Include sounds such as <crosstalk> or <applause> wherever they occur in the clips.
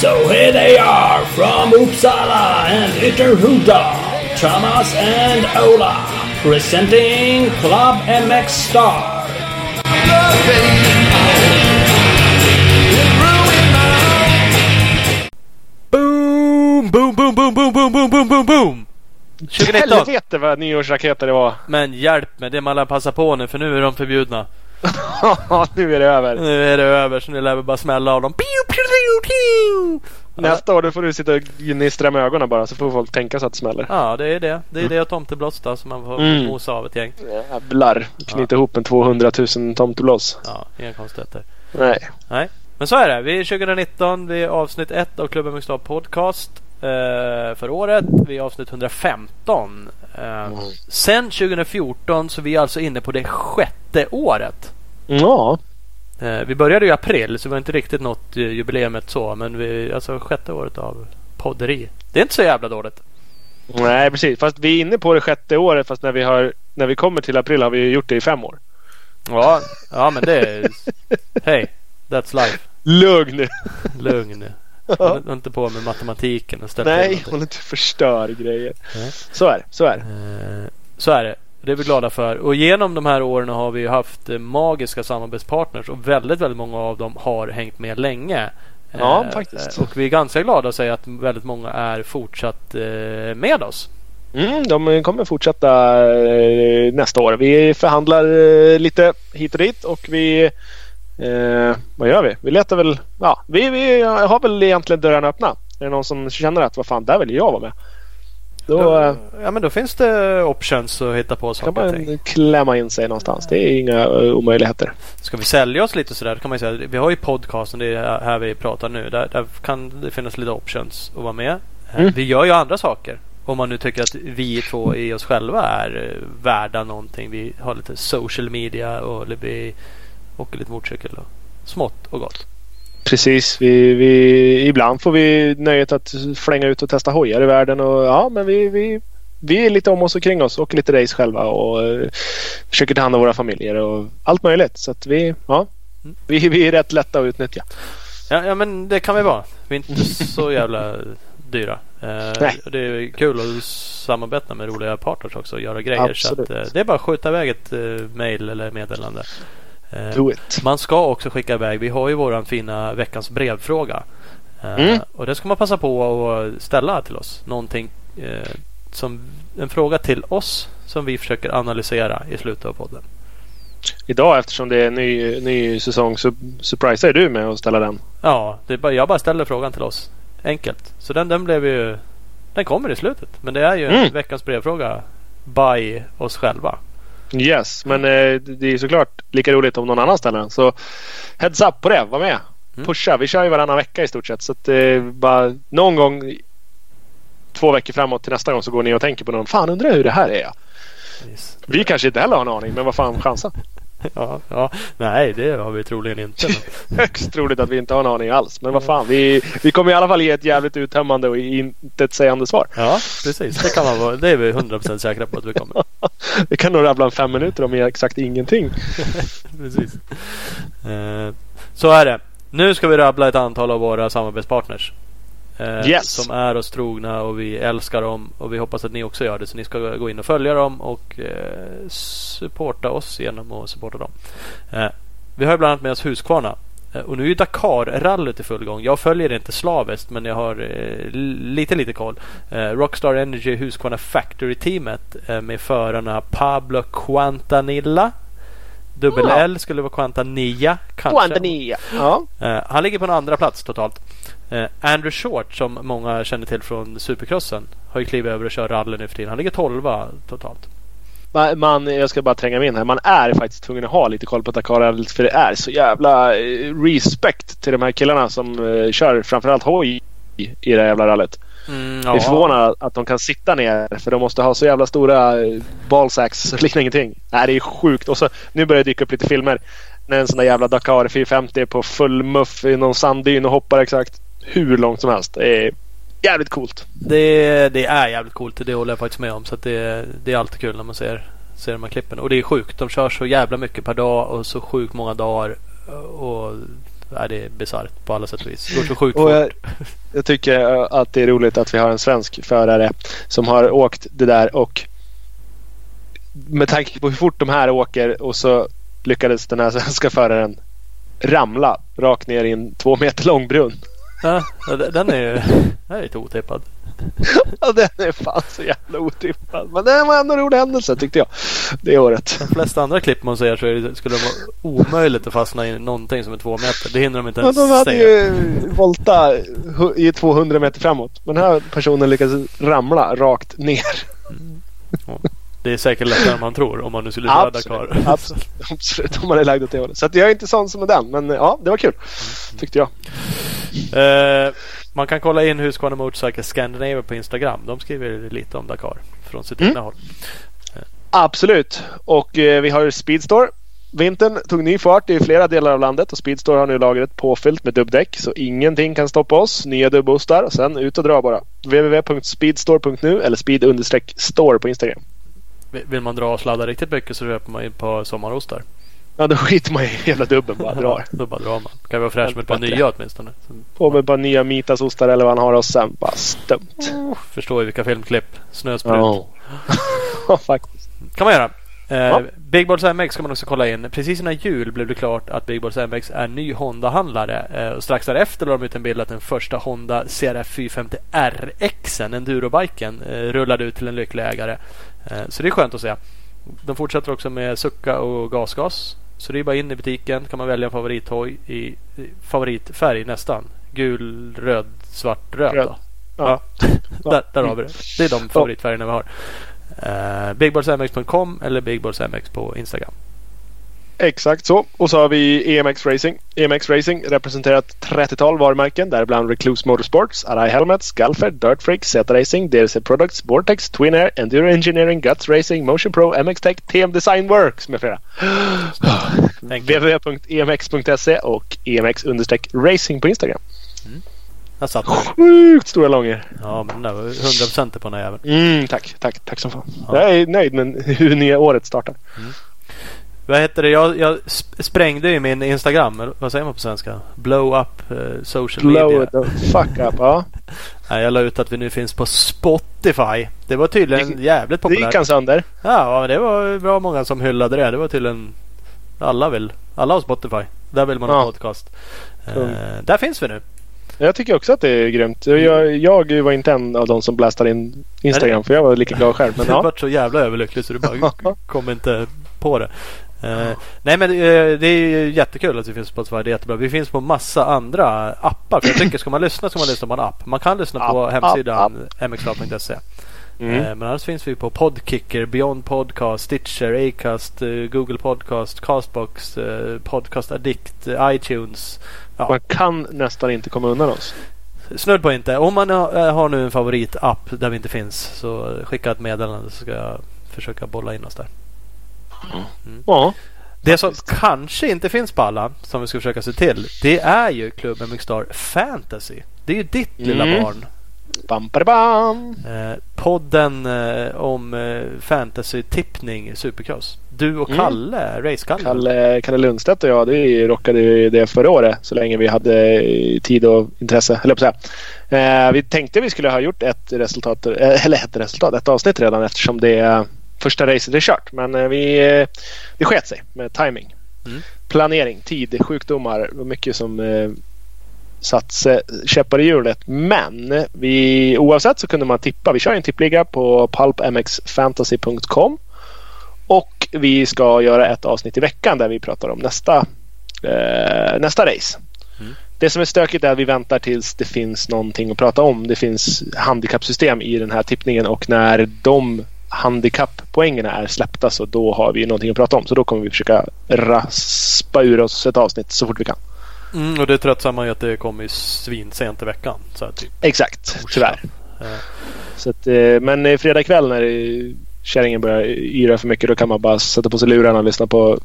So here they are from Uppsala and Ytterhuda, Thomas and Ola, presenting Club MX Star. Boom, boom, boom, boom, boom, boom, boom, boom, boom, boom! 2019. Helvete vad nyårsraketer det var. Men hjälp mig, det man lär passa på nu för nu är de förbjudna. <laughs> nu är det över. Nu är det över så nu lär vi bara smälla av dem. Piu, piu, piu, piu. Nästa år då får du sitta och gnistra med ögonen bara så får folk tänka så att det smäller. Ja, det är det. Det är det och tomtebloss som man får Mm. mosa av ett gäng. Jävlar. Knyta ihop en 200 000 tomtebloss. Ja, inga konstigheter. Nej. Nej, men så är det. Vi är 2019. Vi är avsnitt 1 av Klubben Mixed Podcast för året. Vi är avsnitt 115. Eh, Sen 2014 så vi är alltså inne på det sjätte året. Ja. Eh, vi började i april så vi har inte riktigt nått eh, jubileumet så. Men vi alltså sjätte året av podderi. Det är inte så jävla dåligt. Nej precis. Fast vi är inne på det sjätte året fast när vi, har, när vi kommer till april har vi gjort det i fem år. Ja, ja men det är... <laughs> Hej, that's life. Lugn nu. Lugn Håll inte på med matematiken och Nej, håll inte förstör grejer. Nej. Så är det. Så är det. Eh, Så är det. Det är vi glada för. Och genom de här åren har vi ju haft eh, magiska samarbetspartners och väldigt, väldigt många av dem har hängt med länge. Ja, Eh, faktiskt. Och vi är ganska glada att säga att väldigt många är fortsatt eh, med oss. Mm, de kommer fortsätta eh, nästa år. Vi förhandlar eh, lite hit och dit och vi... Eh, vad gör vi? Vi letar väl... Ja, vi, vi har väl egentligen dörrarna öppna. Är det någon som känner att vad fan, där vill jag vara med. Då eh, Ja, men då finns det options att hitta på kan saker ting. man klämma in sig någonstans. Det är inga eh, omöjligheter. Ska vi sälja oss lite sådär kan man säga. Vi har ju podcasten, det är här vi pratar nu. Där, där kan det finnas lite options att vara med. Eh, Mm. Vi gör ju andra saker. Om man nu tycker att vi två i oss själva är värda någonting. Vi har lite social media och vi åker lite motorcykel och smått och gott. Precis. Vi, vi, ibland får vi nöjet att flänga ut och testa hojar i världen. Och, ja, men vi, vi, vi är lite om oss och kring oss. Åker lite race själva och eh, försöker ta hand om våra familjer och allt möjligt. Så att vi, ja, vi, vi är rätt lätta att utnyttja. Ja, ja men det kan vi vara. Vi är inte så jävla dyra. Eh, det är kul att samarbeta med roliga partners också och göra grejer. Så Absolut. att, eh, det är bara att skjuta iväg ett eh, mail eller meddelande. Eh, Do it. Man ska också skicka iväg. Vi har ju våran fina veckans brevfråga. Eh, Mm. Och det ska man passa på att ställa till oss. Någonting eh, som en fråga till oss som vi försöker analysera i slutet av podden. Idag eftersom det är ny, ny säsong så surprisar du med att ställa den. Ja, bara, jag bara ställer frågan till oss. Enkelt. Så den, den blev ju... Den kommer i slutet. Men det är ju en Mm. veckans brevfråga by oss själva. Yes, men eh, det är såklart lika roligt om någon annan ställer den. Så heads up på det. Var med. Mm. Pusha. Vi kör ju varannan vecka i stort sett. Så att eh, bara någon gång två veckor framåt till nästa gång så går ni och tänker på någon. Fan undrar hur det här är. Precis. Vi kanske inte heller har en aning men vad fan chansa. <laughs> Ja, ja, nej det har vi troligen inte. <laughs> Högst troligt att vi inte har en aning alls. Men vad fan. Vi, vi kommer i alla fall ge ett jävligt uttömmande och intetsägande svar. ja, precis. Det kan man vara. Det är vi 100% säkra på att vi kommer. <laughs> Vi kan nog rabbla en fem minuter om exakt ingenting. Precis. Eh, så är det. Nu ska vi rabbla ett antal av våra samarbetspartners. Eh, Yes. Som är oss trogna och vi älskar dem. Och vi hoppas att ni också gör det. Så ni ska gå in och följa dem och eh, supporta oss genom att supporta dem. Eh, vi har bland annat med oss Husqvarna. Eh, Och nu är ju Dakar-rallyt i full gång. Jag följer det inte slaviskt men jag har eh, lite lite koll. Eh, Rockstar Energy Husqvarna Factory-teamet med förarna Pablo Quantanilla. Dubbel Ja. L skulle vara Quantanilla kanske. Quantania. Ja. Han ligger på en andra plats totalt. Eh, Andrew Short som många känner till från Supercrossen har ju klivit över och kör rally nu för tiden. Han ligger 12 totalt. Man, man, jag ska bara tränga mig in här. Man är faktiskt tvungen att ha lite koll på Dakar för det är så jävla eh, respect till de här killarna som uh, kör framförallt hoj i, i det här jävla rallyt. Mm, Jag är förvånad att de kan sitta ner för de måste ha så jävla stora eh, ballsacks så det liknar ingenting. Nej, det är sjukt. Och så, nu börjar det dyka upp lite filmer när en sån där jävla Dakar 450 är på full muff i någon sanddyn och hoppar exakt hur långt som helst. Det är jävligt coolt. Det, det är jävligt coolt. Det håller jag faktiskt med om. Så att det, det är alltid kul när man ser, ser de här klippen. Och det är sjukt. De kör så jävla mycket per dag och så sjukt många dagar. Och ja, det är bisarrt på alla sätt och vis. Det går så sjukt Och fort. jag, jag tycker att det är roligt att vi har en svensk förare som har åkt det där och med tanke på hur fort de här åker och så lyckades den här <laughs> svenska föraren ramla rakt ner i en två meter lång brunn. Ja, den- är ju den är lite otippad. <laughs> Ja, den är fan så jävla otippad. Men det var ändå en rolig händelse tyckte jag. Det året. De flesta andra klipp man ser så det, skulle det vara omöjligt att fastna i någonting som är två meter. Det hinner de inte Ja, ens de hade se. ju volta i 200 meter framåt. Men den här personen lyckades ramla rakt ner. Det är säkert lättare än man tror om man nu skulle köra Dakar. <laughs> Absolut, absolut. Om man är lagd åt det hållet. Så jag är inte sån som är den. Men ja, det var kul. Tyckte jag. Eh, man kan kolla in Husqvarna Motorcycle Scandinavia på Instagram. De skriver lite om Dakar från sitt Mm. egna håll. Absolut. Och eh, vi har Speedstore. Vintern tog ny fart i flera delar av landet och Speedstore har nu lagret påfyllt med dubbdäck. Så ingenting kan stoppa oss. Nya dubbostar och sen ut och dra bara. www.speedstore.nu eller speed-store på Instagram. Vill- man dra och sladda riktigt mycket så köper man in på sommarostar. Ja, då skiter man i hela dubben bara drar. Då bara drar man. Kan vara fräscht med ett par nya åtminstone. På med ett par nya Mitasostar eller vad han har och sen bara stumt. förstår ju vilka filmklipp. Snösprut. Ja. Ja, <laughs> faktiskt. kan man göra. Eh, Ja. Big Balls MX ska man också kolla in. Precis innan jul blev det klart att Big Balls MX är ny Honda-handlare. Eh, och strax därefter la de ut en bild att den första Honda CRF 450 RXen, endurobiken, eh, rullade ut till en lycklig ägare. Eh, så det är skönt att se. De fortsätter också med sucka och gasgas. Så det är bara in i butiken kan man välja en favorithoj i, i favoritfärg nästan. Gul, röd, svart, röd. Röd. Då. Ja. <laughs> Där, där har vi det. Det är de favoritfärgerna vi har. Uh, BigBallsMX.com eller BigBallsMX på Instagram. Exakt så. Och så har vi EMX Racing. EMX Racing representerar ett 30-tal varumärken däribland Recluse Motorsports, Arai Helmets, Galfer, Dirt Freak, Z Racing, DRC Products, Vortex, Twin Air, Enduro Engineering, Guts Racing, Motion Pro, MX Tech, TM Design Works med flera. Www.emx.se och emx-racing på Instagram. Där satt den. Sjukt stora långor. Ja, men den där var 100% på den här jäveln. Mm, tack, tack, tack som fan. Ja. Jag är nöjd med hur nya året startar. Vad heter det? Jag, jag sp- sprängde ju min Instagram. Vad säger man på svenska? Blow up eh, social Blow media. the fuck up. Ja. <laughs> Nej, jag la ut att vi nu finns på Spotify. Det var tydligen Det- jävligt Det gick populärt. han sönder. Ja, men det var bra många som hyllade det. Det var tydligen alla vill. Alla har Spotify. Där vill man ha Ja. podcast. Eh, där finns vi nu. Jag tycker också att det är grymt. Jag, jag var inte en av de som blastade in Instagram för jag var lika glad själv. Men <laughs> Du ja. vart så jävla överlycklig så du bara <laughs> kom inte på det. Eh, nej men eh, det är ju jättekul att vi finns på Spotify. Det är jättebra. Vi finns på massa andra appar. För jag tycker ska man lyssna ska man lyssna på en app. Man kan lyssna på App, hemsidan mxradio.se. Mm. Eh, men annars finns vi på Podkicker, Beyond Podcast, Stitcher, Acast, Google Podcast, Castbox, Podcast Addict, iTunes. Ja. Man kan nästan inte komma undan oss. Snudd på inte. Om man har, har nu en favoritapp där vi inte finns så skicka ett meddelande så ska jag försöka bolla in oss där. Ja. Det som kanske inte finns på alla, som vi ska försöka se till, det är ju Club MX Star Fantasy. Det är ju ditt lilla Mm. barn. Bam, bam, bam. Eh, podden eh, om eh, fantasy-tippning Supercross. Du och Mm. Kalle, Race-Kalle. Kalle, Kalle Lundstedt och jag, det rockade ju det förra året så länge vi hade tid och intresse, eller på. Eh, vi tänkte vi skulle ha gjort ett resultat, eh, eller ett resultat, ett avsnitt redan eftersom det första racet är kört. Men eh, vi, eh, det sket sig med timing. Mm. Planering, tid, sjukdomar. Det var mycket som eh, satt käppar i hjulet. Men vi, oavsett så kunde man tippa. Vi kör en tippliga på pulpmxfantasy.com. Och vi ska göra ett avsnitt i veckan där vi pratar om nästa, eh, nästa race. Mm. Det som är stökigt är att vi väntar tills det finns någonting att prata om. Det finns handikappsystem i den här tippningen och när de handikapppoängerna är släppta så då har vi någonting att prata om. Så då kommer vi försöka raspa ur oss ett avsnitt så fort vi kan. Mm, och det tröttsamma är att det kommer svinsent i veckan. Så här, typ. Exakt, tyvärr. Eh, Så att, eh, men eh, fredag kväll när eh, kärringen börjar yra för mycket då kan man bara sätta på sig lurarna och lyssna på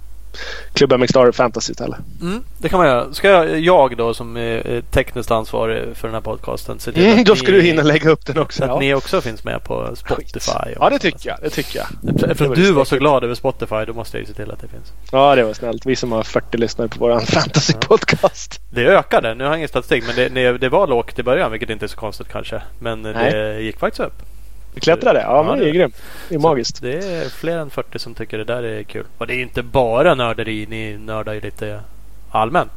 Club MX Star Fantasy istället. Mm, det kan man göra. Ska jag, jag då som är tekniskt ansvarig för den här podcasten se till Mm, att då ska ni, du hinna lägga upp den så också. att Ja. ni också finns med på Spotify. och- ja, det tycker jag. Det tycker jag. Eftersom du var så glad över Spotify då måste jag ju se till att det finns. Ja, det var snällt. Vi som har 40 lyssnare på våran fantasy-podcast. Det ökade. Nu har jag ingen statistik men det, det, det var lågt i början vilket inte är så konstigt kanske. Men Nej. det gick faktiskt upp. Klättrade. Ja, Ja, men det är grymt. Det är magiskt. Det är fler än 40 som tycker det där är kul. Och det är inte bara nörderi. Ni nördar ju lite allmänt.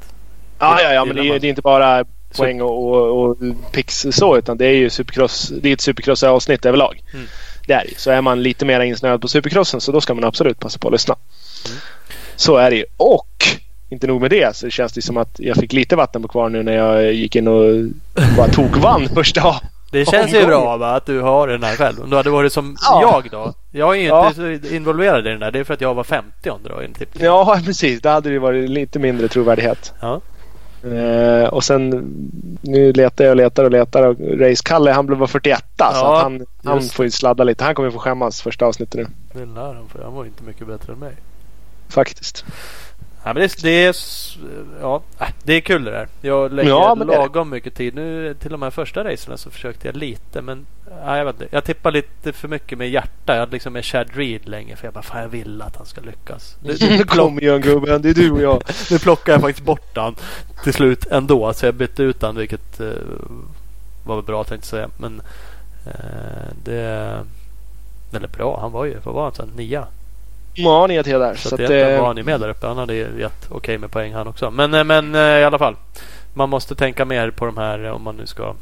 Ja, ja, ja, men det är, det är inte bara poäng och, och, och pix så utan det är ju supercross. Det är ett supercross-avsnitt överlag. Mm. Det är. Så är man lite mer insnöad på supercrossen så då ska man absolut passa på att lyssna. Mm. Så är det ju. Och inte nog med det så känns det som att jag fick lite vatten på kvar nu när jag gick in och bara tog vann första. Det känns ju bra va, att du har den här själv. Om du hade varit som Ja. jag då. Jag är ju Ja. inte så involverad i den där. Det är för att jag var 50 då. Typ. Ja, <laughs> precis. Då hade det varit lite mindre trovärdighet. Ja. Eh, och sen nu letar jag och letar och letar och Race-Kalle han blev bara 41 så Ja, att han, han får ju sladda lite. Han kommer få skämmas första avsnittet nu. Det lär han för. Han var ju inte mycket bättre än mig. Faktiskt. Ja, men det, det, är, ja, äh, det är kul det där. Jag lägger Ja, lagom mycket tid. Nu till de här första racerna så försökte jag lite men ja, jag vet inte. Jag tippar lite för mycket med hjärta. Jag hade liksom med Chad Reed länge för jag bara fan jag vill att han ska lyckas. Nu, <laughs> nu, plock, Kom igen gubben, det är du och jag. <laughs> nu plockar jag faktiskt bort han till slut ändå. Så jag bytte ut han vilket eh, var väl bra tänkte jag säga. Men eh, det... Eller bra, han var ju, vad var han sen? Nia? Ni är till där. Så, Så att att, det var han ju med där uppe. Han hade ju gett okej med poäng han också. Men, eh, men eh, i alla fall. Man måste tänka mer på de här eh, om man nu ska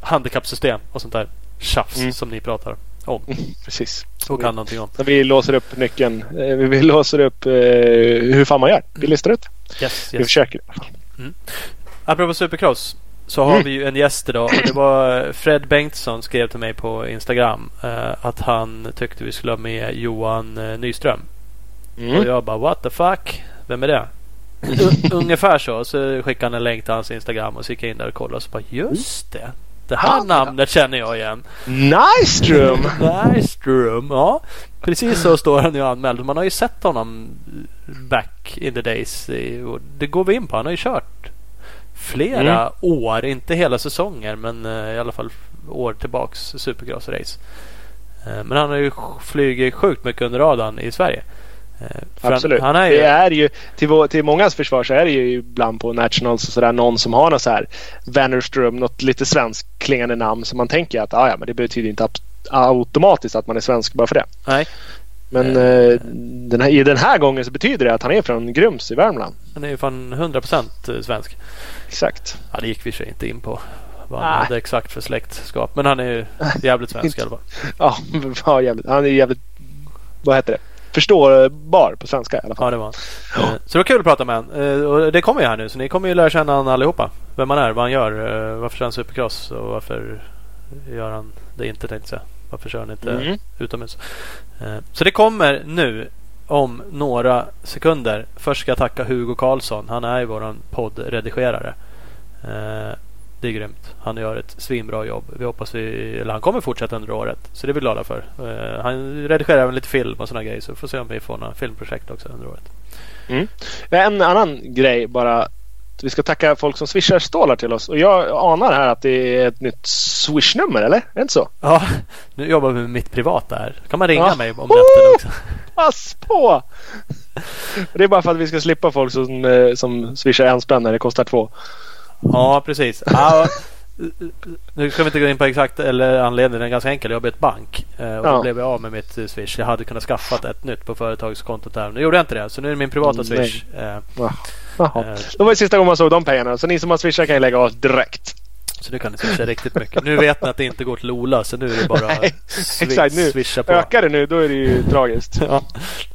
handikappsystem och sånt där tjafs Mm. som ni pratar om precis. och kan någonting om. När vi låser upp nyckeln. Vi låser upp eh, hur fan man gör. Vi listar ut. Yes, Vi yes. försöker. Apropå Supercross så har Mm. vi ju en gäst idag. Och det var Fred Bengtsson skrev till mig på Instagram eh, att han tyckte vi skulle ha med Johan eh, Nyström. Och Mm. jag bara what the fuck? Vem är det? Ungefär så. Så skickade han en länk till hans Instagram och så gick jag in där och kollade och så bara just det. Det här ja. namnet känner jag igen. Nyström! <laughs> Nyström. Ja, precis så står han ju anmäld. Man har ju sett honom back in the days. och Det går vi in på. Han har ju kört flera Mm. år. Inte hela säsonger men eh, i alla fall år tillbaks Supercross-race. Eh, Men han har ju flugit sjukt mycket under radarn i Sverige. Eh, för Absolut. Han är ju, Det är ju, till, vår, till mångas försvar så är det ju ibland på Nationals och sådär någon som har något så här Vannerström, något lite svensk klingande namn som man tänker att ah, ja, men det betyder inte automatiskt att man är svensk bara för det. Nej, Men eh, den här, i den här gången så betyder det att han är från Grums i Värmland. han är ju fan 100% svensk. Exakt. Ja, det gick vi sig inte in på. Vad han Nej. hade exakt för släktskap. Men han är ju <laughs> jävligt svensk i alla fall. Ja, <laughs> ja jävligt. han är jävligt, vad heter det, förståbar på svenska i alla fall. Ja, det var han. Eh, Så det var kul att prata med honom. Eh, Och det kommer ju här nu. Så ni kommer ju lära känna honom allihopa. Vem han är, vad han gör, eh, varför kör han supercross och varför gör han det inte tänkte jag säga. Varför kör han inte Mm. utomhus? Så det kommer nu om några sekunder. Först ska jag tacka Hugo Karlsson. Han är ju vår poddredigerare. Eh, Det är grymt. Han gör ett svinbra jobb. Vi hoppas vi, eller han kommer fortsätta under året. Så det är vi glada för. Eh, Han redigerar även lite film och sådana grejer. Så vi får se om vi får några filmprojekt också under året. Mm. En annan grej bara. Vi ska tacka folk som swishar stålar till oss. Och jag anar här att det är ett nytt swishnummer, eller? Är det inte så? Ja, nu jobbar vi med mitt privata här. kan man ringa Ja. mig om nätterna också. Pass på! Det är bara för att vi ska slippa folk som, eh, som swishar en spänn när det kostar två. Ja, precis. Ja, nu ska vi inte gå in på exakt eller anledningen. Den är ganska enkel. Jag har bytt bank eh, och Ja. då blev jag av med mitt eh, Swish. Jag hade kunnat skaffat ett nytt på företagskontot där. Nu gjorde jag inte det. Så nu är det min privata Nej. Swish. Eh, Jaha. eh, Det var ju sista gången man såg de pengarna. Så ni som har swishat kan ju lägga av direkt. Så nu kan ni swisha riktigt mycket. Nu vet ni att det inte går till Ola. Så nu är det bara <laughs> Nej, swi- exakt, nu swisha på. Ökar det nu då är det ju tragiskt. <laughs> Ja.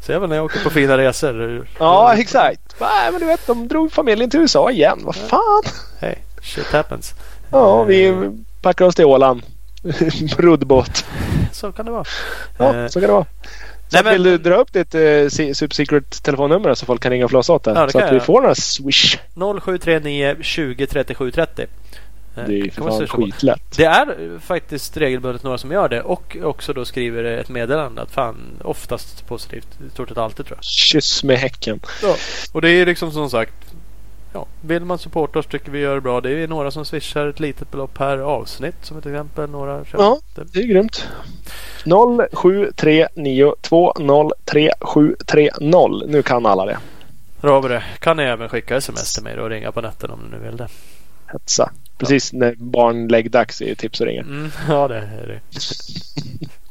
Jag väl när jag åker på fina resor. Ja, exakt. Nej, men du vet, de drog familjen till USA igen. Vad fan? Hey, shit happens. Ja, Eh, vi packar oss till Åland. <laughs> Roddbåt. Så kan det vara. Ja, Eh, så kan det vara. Så nej, men- vill du dra upp ditt eh, Super Secret telefonnummer så folk kan ringa och flåsa åt det? Ja, det så att vi jag. får några swish. 0739 20 37 30. Eh, Det är ju för man fan skitlätt. Det är eh, faktiskt regelbundet några som gör det och också då skriver ett meddelande att fan oftast positivt. I stort sett alltid tror jag. Kyss med häcken. Ja. Och det är liksom som sagt. Ja, vill man supporta oss tycker vi gör det bra. Det är några som swishar ett litet belopp per avsnitt som ett exempel. Några. Ja, det är grymt. 0739203730. Nu kan alla det. Robert, kan ni även skicka sms till mig och ringa på natten om ni nu vill det? Hetsa. Precis när barnläggdags är ju tips att ringa. Mm, <laughs> ja, det är det.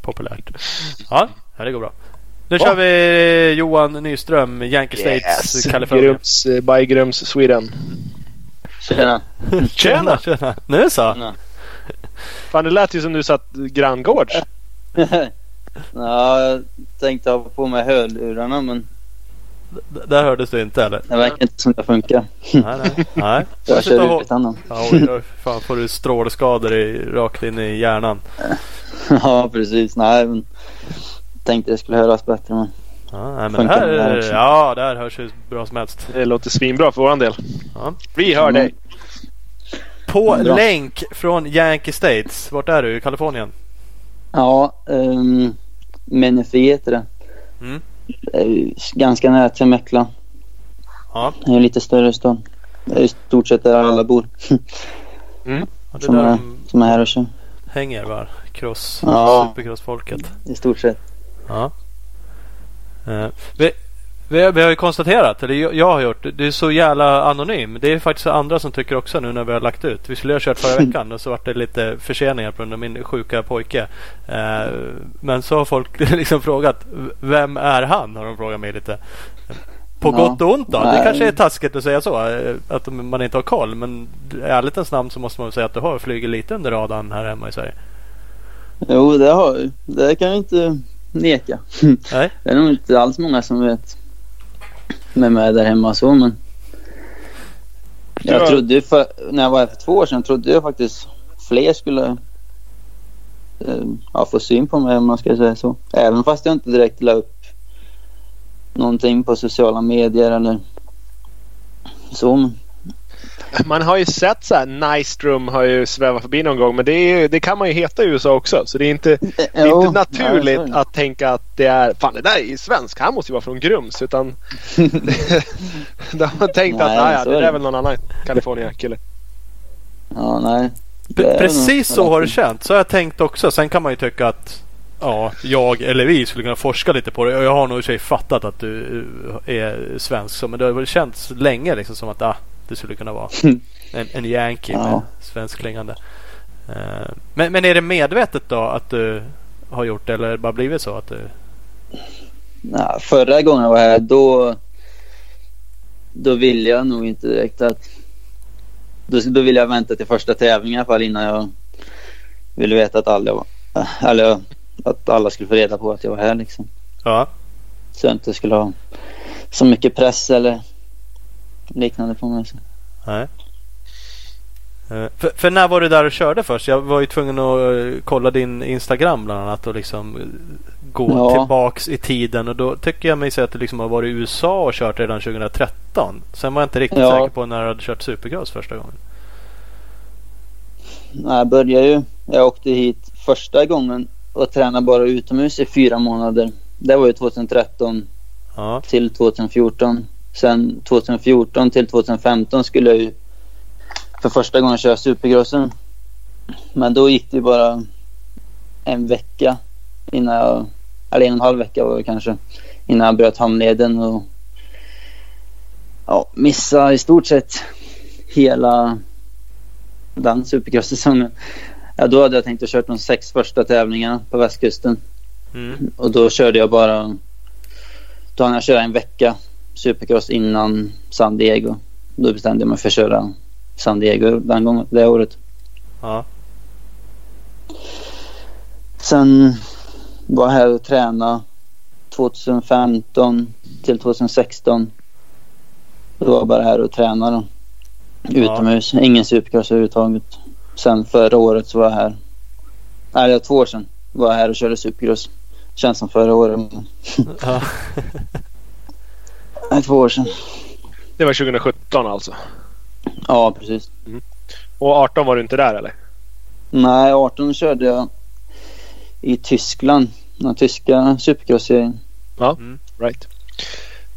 Populärt. Ja, ja, det går bra. Nu Ja. kör vi Johan Nyström, Yankee States, Kalifornien. Grums, eh, by Grums Sweden. Tjena. Tjena, tjena. Nu så. Tjena. Fan det lät ju som du satt granngårds. <laughs> ja, jag tänkte ha på mig hörlurarna men D- där hördes du inte eller? det verkar inte som det funkar. Nej, nej. nej. <laughs> Jag kör utan dem. Ja, oj, oj, fan får du strålskador i, rakt in i hjärnan. <laughs> ja, precis. Nej, men tänkte det skulle höras bättre men Ja, nej, men Funkar här, det här ja, där hörs ju bra som helst. Det låter svinbra för våran del. Ja. Vi hör dig. På Bra. länk från Yankee States. Vart är du? I Kalifornien? Ja, um, Menifee heter det. Mm. det är ganska nära till Mäckla. Ja. Det är en lite större stad. Det är i stort sett där alla bor <laughs> det som är, som är här och kör. hänger va? Cross, Ja. supercrossfolket. I stort sett. Ja. Eh, vi, vi, har- vi har ju konstaterat, eller jag, har gjort, du är så jävla anonym. Det är faktiskt andra som tycker också nu när vi har lagt ut. Vi skulle ha kört förra <laughs> veckan och så vart det lite förseningar på grund av min sjuka pojke. Eh, men så har folk <laughs> liksom frågat, vem är han? Har de frågat mig lite. På gott och ont då? Det Nej. kanske är taskigt att säga så. eh, Att man inte har koll. Men i ärlighetens namn så måste man väl säga att du har flugit lite under radarn här hemma i Sverige. Jo, det har jag. Det kan jag inte neka. Nej. Det är nog inte alls många som vet vem jag är där hemma så men. Jag Ja. trodde för, när jag var här för två år sedan trodde jag faktiskt fler skulle eh, ja, få syn på mig om man ska säga så. Även fast jag inte direkt la upp någonting på sociala medier eller så. men- Man har ju sett så här Nystrom har ju svävat förbi någon gång men det, är, det kan man ju heta i USA också. Så det är inte, det är inte naturligt ja, det. att tänka att det är Fan det där är ju svensk. Han måste ju vara från Grums. Utan <laughs> de har tänkt Nej, att naja, så det är där är det. väl någon annan California-kille. Ja, nej. Det Pre- är Precis så har det känts. Så har jag tänkt också. Sen kan man ju tycka att ja, jag eller vi skulle kunna forska lite på det. Och Jag har nog i och för sig fattat att du eh, är svensk. Men det har väl känts länge liksom som att ah, det skulle kunna vara en, en yankee med Ja. svenskklingande. Eh, Men, men är det medvetet då att du har gjort det eller det bara blivit så att du... Nej, förra gången jag var här då då ville jag nog inte direkt att då, då ville jag vänta till första tävlingen i alla fall innan jag ville veta att alla eller att alla skulle få reda på att jag var här liksom. Ja. Så jag inte skulle ha så mycket press eller liknande på mig. Så. Nej. Eh, För, för när var du där och körde först? Jag var ju tvungen att eh, kolla din Instagram bland annat och liksom eh, gå Ja. tillbaks i tiden och då tycker jag mig se att du liksom har varit i USA och kört redan 2013. Sen var jag inte riktigt Ja. säker på när du hade kört Supercross första gången. Nej, jag började ju, jag åkte hit första gången och tränade bara utomhus i fyra månader. Det var ju 2013 Ja. till 2014. Sen 2014 till 2015 skulle jag ju för första gången köra supercrossen. Men då gick det bara en vecka innan jag, eller en och en halv vecka var det kanske, innan jag bröt handleden och ja, missade i stort sett hela den supercross-säsongen. Ja, då hade jag tänkt att köra de sex första tävlingarna på västkusten. Mm. Och då körde jag bara... Då hann jag köra en vecka supercross innan San Diego. Då bestämde jag mig för att köra San Diego den gången, det året. Ja. Sen var jag här och tränade 2015 till 2016. Då var jag bara här och tränade då. Utomhus. Ingen supercross överhuvudtaget. Sen förra året så var jag här. Nej, det var två år sedan. Var jag här och körde supercross. Känns som förra året. ja. <laughs> <laughs> Nej, två år sedan. Det var 2017 alltså. Ja, precis. Och 18 var du inte där eller? Nej, 18 körde jag i Tyskland. Den tyska supercross-serien. Ja, Mm. right.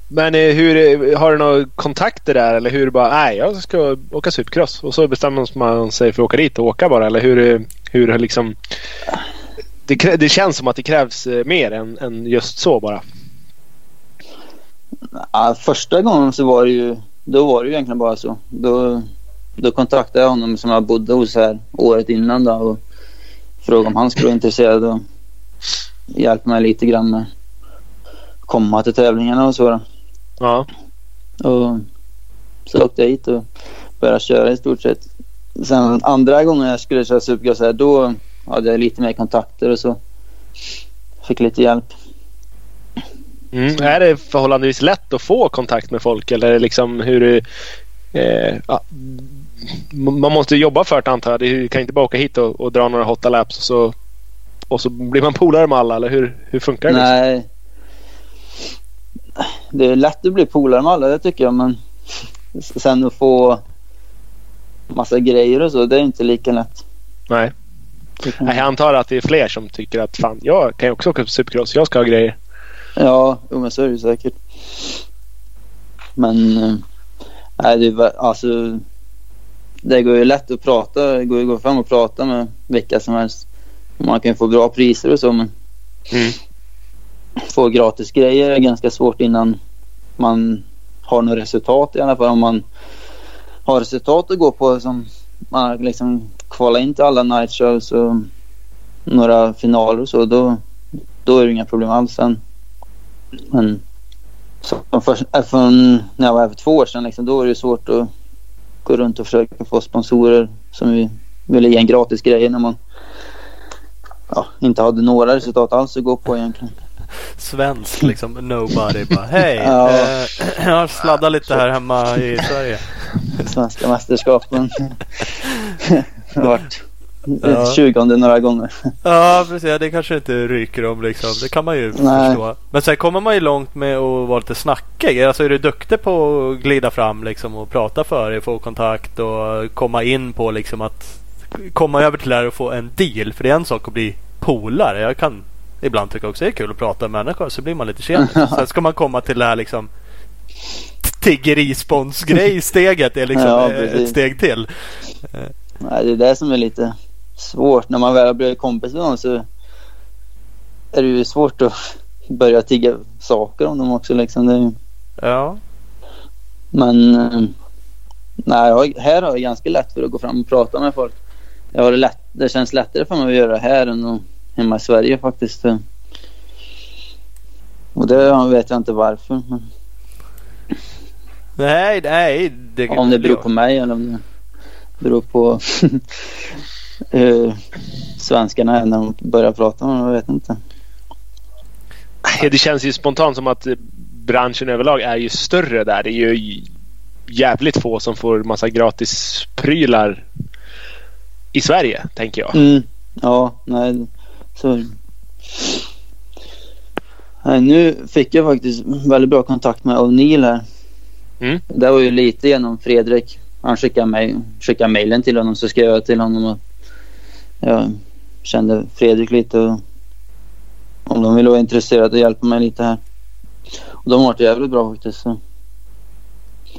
Men eh, hur, eh, har du några kontakter där eller hur bara nej jag ska åka supercross och så bestämmer man sig för att åka dit och åka bara eller hur, eh, hur liksom det, krä- det känns som att det krävs mer än, än just så bara. Ja, första gången så var det ju, då var det ju egentligen bara så. Då, då kontaktade jag honom som jag bodde hos här året innan då och frågade om han skulle vara intresserad och hjälpa mig lite grann med att komma till tävlingarna och så. Då. Ja. Och så åkte jag hit och började köra i stort sett. Sen andra gången jag skulle köra supercross här då hade jag lite mer kontakter och så. Fick lite hjälp. Mm. Är det förhållandevis lätt att få kontakt med folk eller liksom hur du, eh, ja, man måste jobba för det antar jag. Du kan inte bara åka hit och, och dra några hotta laps och så, och så blir man polare med alla eller hur, hur funkar det? Liksom? Nej. Det är lätt att bli polare med alla, det tycker jag. Men sen att få massa grejer och så, det är inte lika lätt. Nej. Nej, Jag antar att det är fler som tycker att fan, jag kan ju också åka på supercross. Jag ska ha grejer. Ja, jo, men så är det säkert. Men eh, nej, det, är alltså, det går ju lätt att prata. Det går ju att gå fram och prata med vilka som helst. Man kan ju få bra priser och så, men Mm. få gratis grejer är ganska svårt innan man har något resultat i alla fall. Om man har resultat att gå på som man liksom kvalat in till alla night shows och några finaler och så, då, då är det inga problem alls sen. Men så, för, äh, från när jag var här för två år sedan, liksom, då var det svårt att gå runt och försöka få sponsorer som vi ville ge en gratis grejer när man ja, inte hade några resultat alls att gå på egentligen. Svensk liksom nobody bara hej. <laughs> Ja. Eh, <clears throat> jag har sladdat lite här hemma i Sverige. Svenska mästerskapen. <laughs> <laughs> Ja. 20 några gånger. Ja precis, det kanske inte ryker om liksom. Det kan man ju Nej. förstå. Men sen kommer man ju långt med att vara lite snackig. Alltså är du duktig på att glida fram liksom och prata för dig, få kontakt och komma in på liksom att komma över till det här och få en deal. För det är en sak att bli polare. Jag kan ibland tycka också det är kul att prata med människor så blir man lite tjenis. <laughs> Sen ska man komma till det här liksom tiggerisponsgrej steget är liksom <laughs> Ja, ett steg till. Nej, det är det som är lite svårt. När man väl har blivit kompis med någon så är det ju svårt att börja tigga saker om dem också. Liksom. Det ju- Ja. men eh, nej, här har jag ganska lätt för att gå fram och prata med folk. Jag har det, lätt, det känns lättare för mig att göra här än hemma i Sverige faktiskt. Och det vet jag inte varför. Men Nej, nej. Det, om det beror på mig eller om det beror på <laughs> hur svenskarna är när de börjar prata med dem. Jag vet inte. Det känns ju spontant som att branschen överlag är ju större där. Det är ju jävligt få som får massa gratis prylar i Sverige, tänker jag. Mm. Ja, nej. Så. Nej, nu fick jag faktiskt väldigt bra kontakt med O'Neill här. Mm. Det var ju lite genom Fredrik. Han skickade, mig, skickade mejlen till honom så skrev jag till honom att jag kände Fredrik lite och om de ville vara intresserade och hjälpa mig lite här. Och de har varit jävligt bra faktiskt. Så.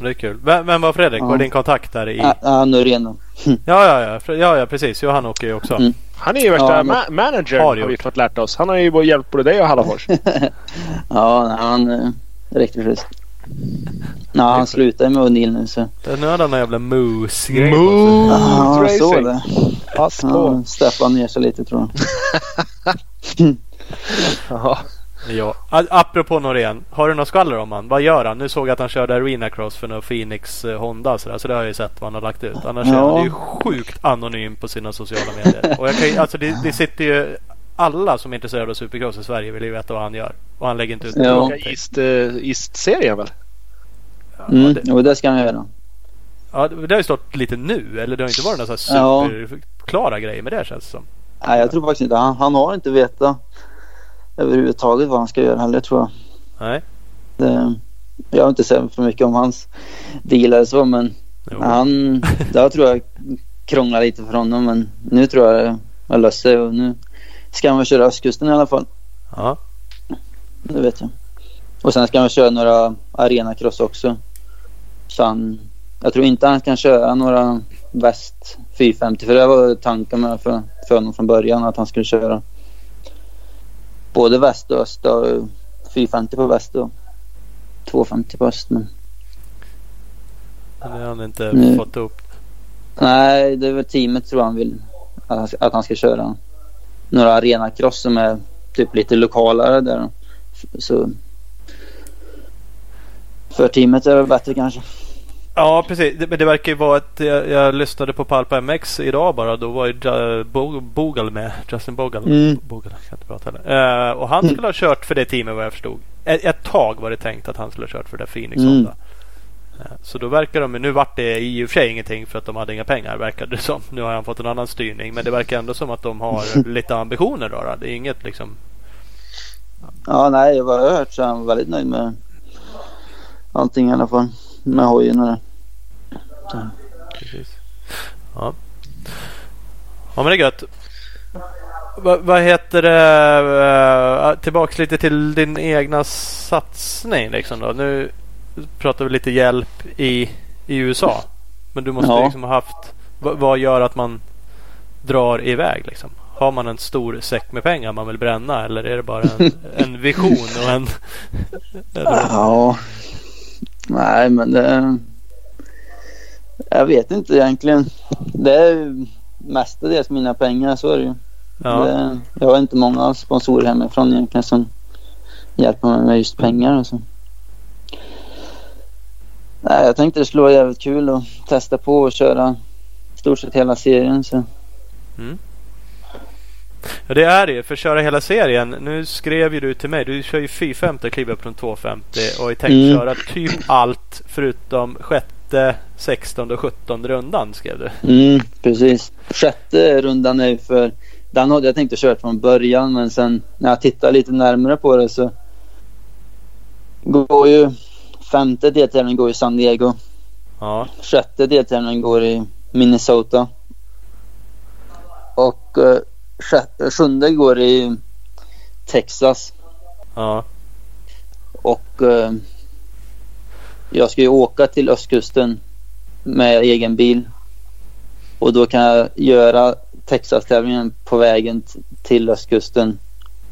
Det är kul. Vem, vem var Fredrik? Ja. Var din kontakt där i? Ja, ja, Norén. <laughs> Ja, ja, ja. Ja, ja precis. Jo, han åker ju också. Mm. Han är ju värsta Ja, men- ma- manager Har har, vi fått lärt oss. Han har ju hjälpt både dig och Hallafors. <laughs> Ja, han är riktigt schysst. Nej, han slutar med O'Neill nu så. Det- Nu hade han en jävla moose-grej. på Move Ja, jag såg det. Pass på. Ja, Stefan ner sig lite tror jag. <laughs> Ja. Ja. Apropå Norén. Har du något skvaller om han? Vad gör han? Nu såg jag att han körde Arena Cross för någon Phoenix eh, Honda. Så, där, så det har jag ju sett vad han har lagt ut. Annars är Ja. han ju sjukt anonym på sina sociala medier. Och jag kan, ju- alltså, det, det sitter ju... Alla som är intresserade av Supercross i Sverige vill ju veta vad han gör. Och han lägger inte ut Ja. någonting. East, uh, East-serien väl? Ja, Mm, det, jo, det ska han göra. Ja, det har ju stått lite nu. Eller det har inte varit några här Ja. superklara grejer med det känns det som. Nej, jag tror faktiskt inte. Han, han har inte vetat överhuvudtaget vad han ska göra heller tror jag. Nej. Det, jag har inte sett för mycket om hans dealer så men Jo. han, <laughs> det tror jag krångla lite för honom. Men nu tror jag det löst sig och nu ska han väl köra östkusten i alla fall. Ja. Det vet jag. Och sen ska han köra några arenacross också. Så han, jag tror inte han kan köra några väst 450 för det var tanken med för, för honom från början att han skulle köra både väst och öst. Och 450 på väst och 250 på öst. Men Det har han inte Nu- fått upp. nej, det är väl teamet tror han vill att han, ska- att han ska köra några arenacross som är typ lite lokalare där. Så för teamet är det bättre kanske. Ja, precis. Det, men det verkar ju vara att jag, jag lyssnade på Palpa MX idag bara. Då var ju Ja- Bo- Bogal med. Justin Bogal. Mm. Bogal, kan inte prata heller. Eh, och han skulle ha kört för det teamet vad jag förstod. Ett, ett tag var det tänkt att han skulle ha kört för det Phoenix Mm. Honda. Eh, Så då verkar de, nu vart det i och för sig ingenting för att de hade inga pengar verkade det som. Nu har han fått en annan styrning. Men det verkar ändå som att de har <laughs> lite ambitioner då. då. Det är inget liksom. Ja, nej, vad jag har hört så är han väldigt nöjd med allting i alla fall. Med hojen och det. Precis. Ja. Ja men det är gött. Va, vad heter det? eh, tillbaks lite till din egna satsning liksom då. Nu pratar vi lite hjälp i, i USA. Men du måste Ja. liksom ha haft. Vad, vad gör att man drar iväg liksom? Har man en stor säck med pengar man vill bränna eller är det bara en, <laughs> en vision och en... eller, Ja. Nej, men det... Jag vet inte egentligen. Det är mestadels mina pengar, så är det ju. ja. Det, jag har inte många sponsorer hemifrån egentligen som hjälper mig med just pengar och så. Nej, jag tänkte det skulle vara jävligt kul att testa på och köra stort sett hela serien. Så. Ja det är det ju. För att köra hela serien. Nu skrev ju du till mig. Du kör ju 450 och kliver från 250. Och är tänkt Mm. köra typ allt förutom sjätte, 16 och 17 rundan skrev du. Mm, precis. Sjätte rundan är ju för... Den hade jag tänkt att köra från början men sen när jag tittar lite närmare på det så går ju femte deltävlingen går i San Diego. Ja. Sjätte deltävlingen går i Minnesota. Och eh, sjunde går i Texas. Ja. Och eh, jag ska ju åka till östkusten med egen bil. Och då kan jag göra Texas-tävlingen på vägen till östkusten.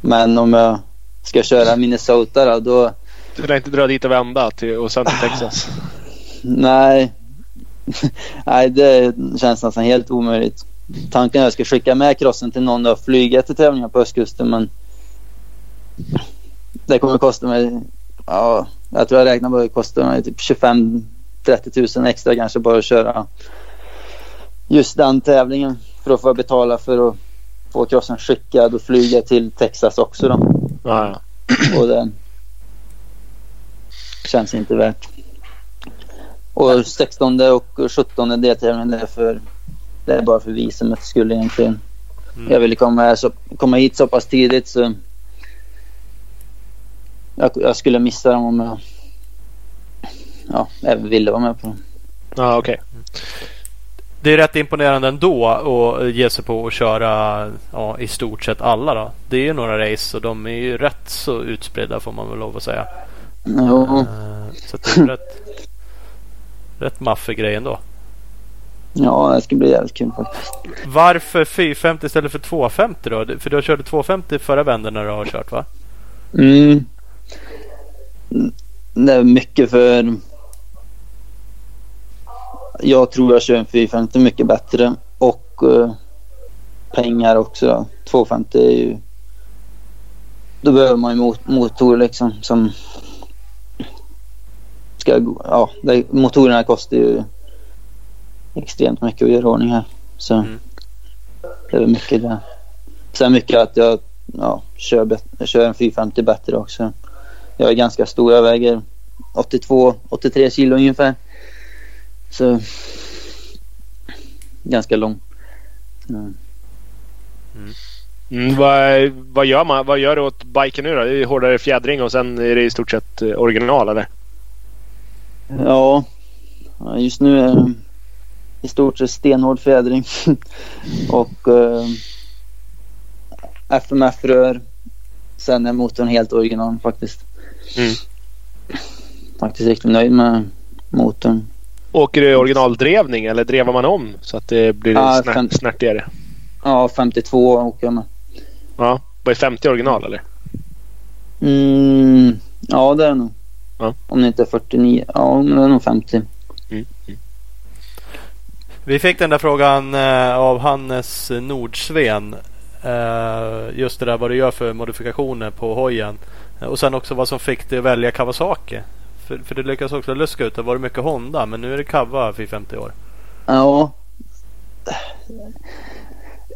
Men om jag ska köra Minnesota då, då Du kan inte dra dit och vända till, och sen till <laughs> Texas. nej. <laughs> nej, det känns nästan helt omöjligt. Tanken är att jag ska skicka med crossen till någon och flyga till tävlingar på östkusten men det kommer kosta mig, ja, jag tror jag räknar på att det kostar mig typ 25-30 tusen extra kanske bara att köra just den tävlingen för att få betala för att få crossen skickad och flyga till Texas också då. Ja, ja. Och det känns inte värt. Och 16 och 17 deltävlingen är för det är bara för visumets skull egentligen. Mm. Jag ville komma, så, komma hit så pass tidigt så jag, jag skulle missa dem om jag ja, även ville vara med på dem. ja okej. Det är rätt imponerande ändå att ge sig på att köra ja, i stort sett alla då. Det är ju några race och de är ju rätt så utspridda får man väl lov att säga. Jo, Eh, Så det är rätt, rätt maffig grej ändå. Ja, det ska bli jävligt kul faktiskt. Varför 450 istället för 250 då? För du körde 250 förra vändan när du har kört va? Mm. Det är mycket för... Jag tror jag kör en 450 mycket bättre och eh, pengar också. Då. 250 är ju... Då behöver man ju mot- motor liksom som... Ska, ja, det, motorerna kostar ju extremt mycket att göra ordning här. Så Mm. det är mycket det. Sen mycket att jag ja, kör, bet- jag kör en 450 bättre också. Jag är ganska stor, jag väger 82-83 kilo ungefär. Så ganska lång. Mm. Mm, vad, vad gör man? Vad gör du åt biken nu då? Det är hårdare fjädring och sen är det i stort sett eh, original eller? Ja, ja, just nu är i stort sett stenhård fjädring. <laughs> och eh, FMF-rör. Sen är motorn helt original faktiskt. Mm. Faktiskt riktigt nöjd med motorn. Åker du originaldrevning eller drevar man om så att det blir Ja, snär, snärtigare? Ja, 52 åker jag med. Ja. Var det 50 original eller? Mm, ja, det är det nog. Ja. Om det inte är 49. Ja, men det är nog 50. Mm. Mm. Vi fick den där frågan eh, av Hannes Nordsven. Eh, just det där vad du gör för modifikationer på hojen. Eh, och sen också vad som fick dig att välja Kawasaki. För, för du lyckas också luska ut det var det mycket Honda men nu är det Kawa för 50 år. Ja.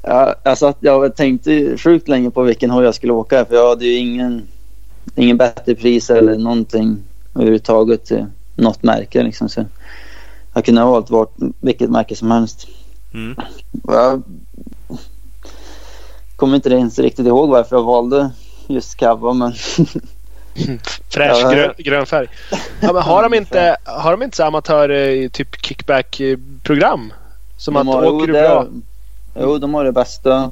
Ja, alltså jag tänkte sjukt länge på vilken hoj jag skulle åka för jag hade ju ingen, ingen bättre pris eller någonting överhuvudtaget något märke liksom. Så jag kunde ha valt vart, vilket märke som helst. Mm. Jag kommer inte ens riktigt ihåg varför jag valde just Kawa men Fräsch Ja. grön, grön färg. Ja, men har de inte, har de inte så amatör eh, typ kickback-program? Som de att har- åker jo, du det- bra? Jo, de har det bästa.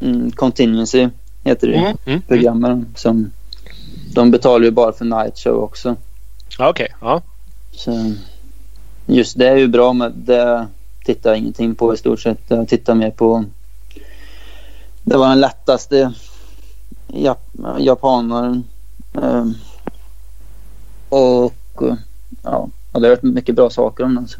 Mm, Contingency heter det. Mm. Mm. programmen som de betalar ju bara för night show också. Okej, ja. Så just det är ju bra men det tittar jag ingenting på i stort sett. Jag tittar mer på det var den lättaste Jap- japanaren. Ehm, och ja, ja, det har hört mycket bra saker om den. Så.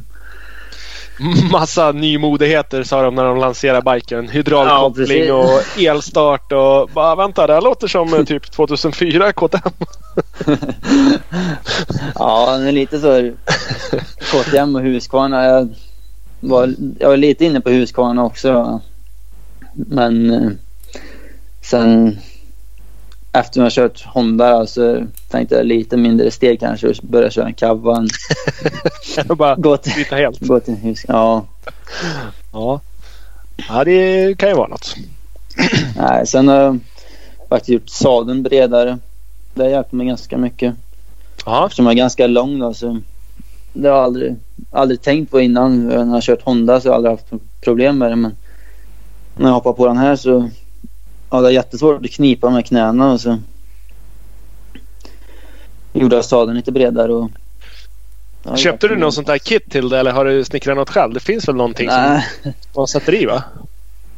<laughs> Massa nymodigheter sa de när de lanserade biken. Hydraulkoppling Ja, och elstart och bara vänta det här låter som eh, typ 2004 KTM. <laughs> Ja, det är lite så. KTM och Husqvarna. Jag var, jag var lite inne på Husqvarna också. Men eh, sen efter jag kört Honda så tänkte jag lite mindre steg kanske och börja köra en Kavan. Och <laughs> bara Gå till, byta helt. gå till Husqvarna. Ja, Ja. ja, det kan ju vara något. nej, sen har jag faktiskt gjort sadeln bredare. Det har hjälpt mig ganska mycket. Ja, Eftersom jag är ganska lång då så det har jag aldrig, aldrig tänkt på innan. När jag har kört Honda så har jag aldrig haft problem med det. Men när jag hoppar på den här så ja, det är jättesvårt att knipa med knäna och så gjorde jag sadeln lite bredare. Och, Ja, Köpte du något sånt där kit till det eller har du snickrat något själv? Det finns väl någonting Nej. som man sätter i va?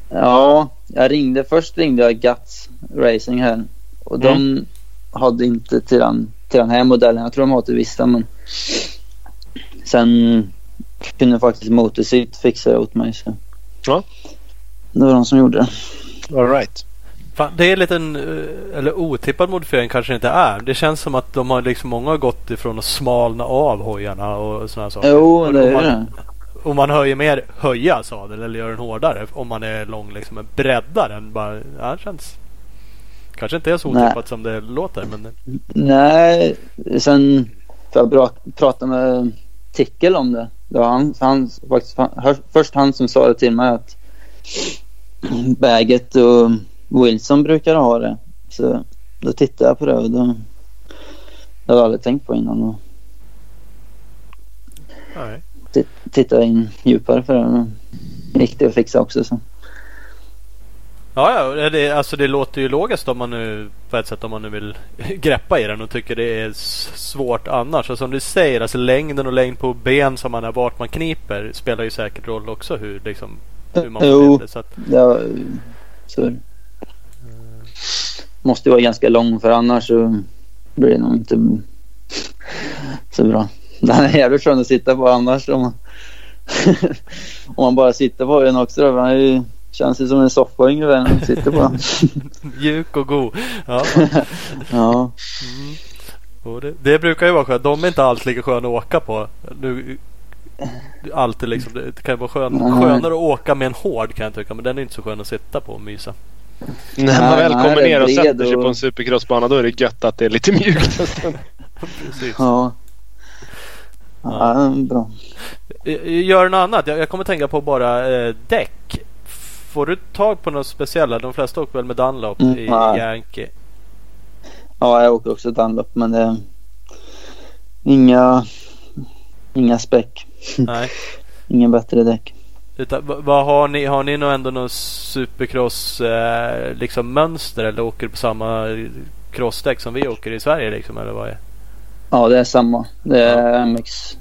Ja, jag ringde. Först ringde jag Guts Racing här. Och de hade inte till den, till den här modellen. Jag tror de har till vissa men. Sen kunde faktiskt Motorcyt fixa det åt mig. Så. Ja. Det var de som gjorde det. All right. Fan, det är lite en, eh, eller otippad modifiering kanske det inte är. Det känns som att de har liksom, många har gått ifrån att smalna av hojarna och sådana saker. Jo, Och det om är man, det. Om man höjer mer, höja sadeln eller gör den hårdare om man är lång liksom. Breddar den bara, ja, det känns Kanske inte är så Nej. otippat som det låter men Nej, sen för jag bra, pratade med Tickel om det. Det var han, han, faktiskt, han, först han som sa det till mig att Baget och Wilson brukar ha det. Så då tittade jag på det och då, det hade jag aldrig tänkt på innan. Och tittade in djupare för det. Och gick det att fixa också. Så. Ja, ja det, alltså det låter ju logiskt om man nu på ett sätt om man nu vill <laughs> greppa i den och tycker det är svårt annars. Och som du säger, alltså längden och längd på ben som man är vart man kniper spelar ju säkert roll också hur, liksom, hur man Jo. det. Så att, Ja, så måste ju vara ganska lång för annars så blir det nog inte <laughs> så bra. <laughs> Den är jävligt skön att sitta på annars om man, om man bara sitter på den också. Då. Ju, känns ju som en soffa ungefär när man sitter på den. <laughs> mjuk och god. Ja, <laughs> Ja, mm. och det, det brukar ju vara skönt. De är inte alltid lika sköna att åka på. Nu, alltid liksom, det kan vara skön, Nej. skönare att åka med en hård kan jag tycka. Men den är inte så skön att sitta på och mysa. När man väl kommer ner och sätter sig och- på en supercrossbana då är det gött att det är lite mjukt en stund. <laughs> Precis. ja. Ja, bra. Eh, Gör något annat. Jag, jag kommer tänka på bara eh, däck. Får du tag på något speciella? De flesta åker väl med Dunlop Mm, i nej. Yankee. Ja, jag åker också Dunlop men det inga, inga späck. Nej. <laughs> Ingen bättre däck. Utan, vad, har ni? Har ni nog ändå någon supercross eh, liksom mönster eller åker på samma crossdäck som vi åker i Sverige liksom eller vad är? Ja, det är samma. Det är MX.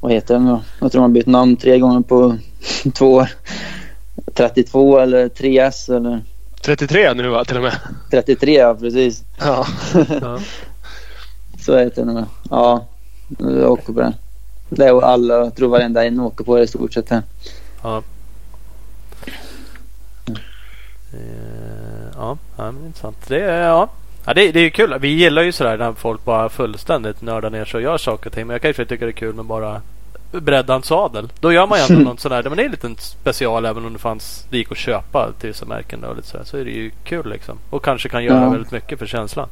Vad heter den då? Jag tror de har bytt namn tre gånger på <laughs> två år. 32 eller 3S eller 33 nu va till och med. 33 ja, precis. Ja. <laughs> Ja. Så heter den. Ja, jag åker på den. Det är alla, jag tror varenda en åker på det i stort sett här. Ja. Eh, ja, ja men intressant. Det är, ja. Ja, det, det är ju kul. Vi gillar ju sådär när folk bara fullständigt nördar ner sig och gör saker och ting. Men jag kan ju tycka det är kul med bara bredda en sadel. Då gör man ju ändå <laughs> något sådär. Men det är en liten special även om det fanns. Det gick att köpa till vissa märken och lite sådär. Så är det ju kul liksom. Och kanske kan göra Ja. väldigt mycket för känslan.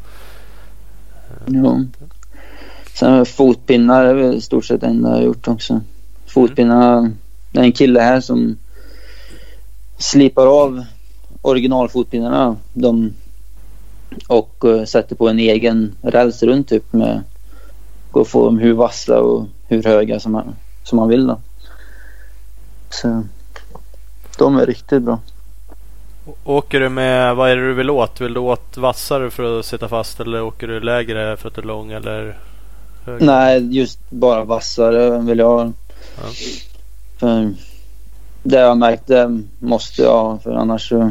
Jo. Sen fotpinnar är väl i stort sett det enda jag har gjort också. Fotpinnar. Det är en kille här som slipar av originalfotpinnarna. De, och eh, sätter på en egen räls runt typ med och få dem hur vassa och hur höga som man, som man vill då. Så de är riktigt bra. Åker du med, vad är det du vill åt? Vill du åt vassare för att sitta fast eller åker du lägre för att du är lång eller högre? Nej, just bara vassare vill jag ha. Ja. För det jag märkt, det måste jag ha för annars så...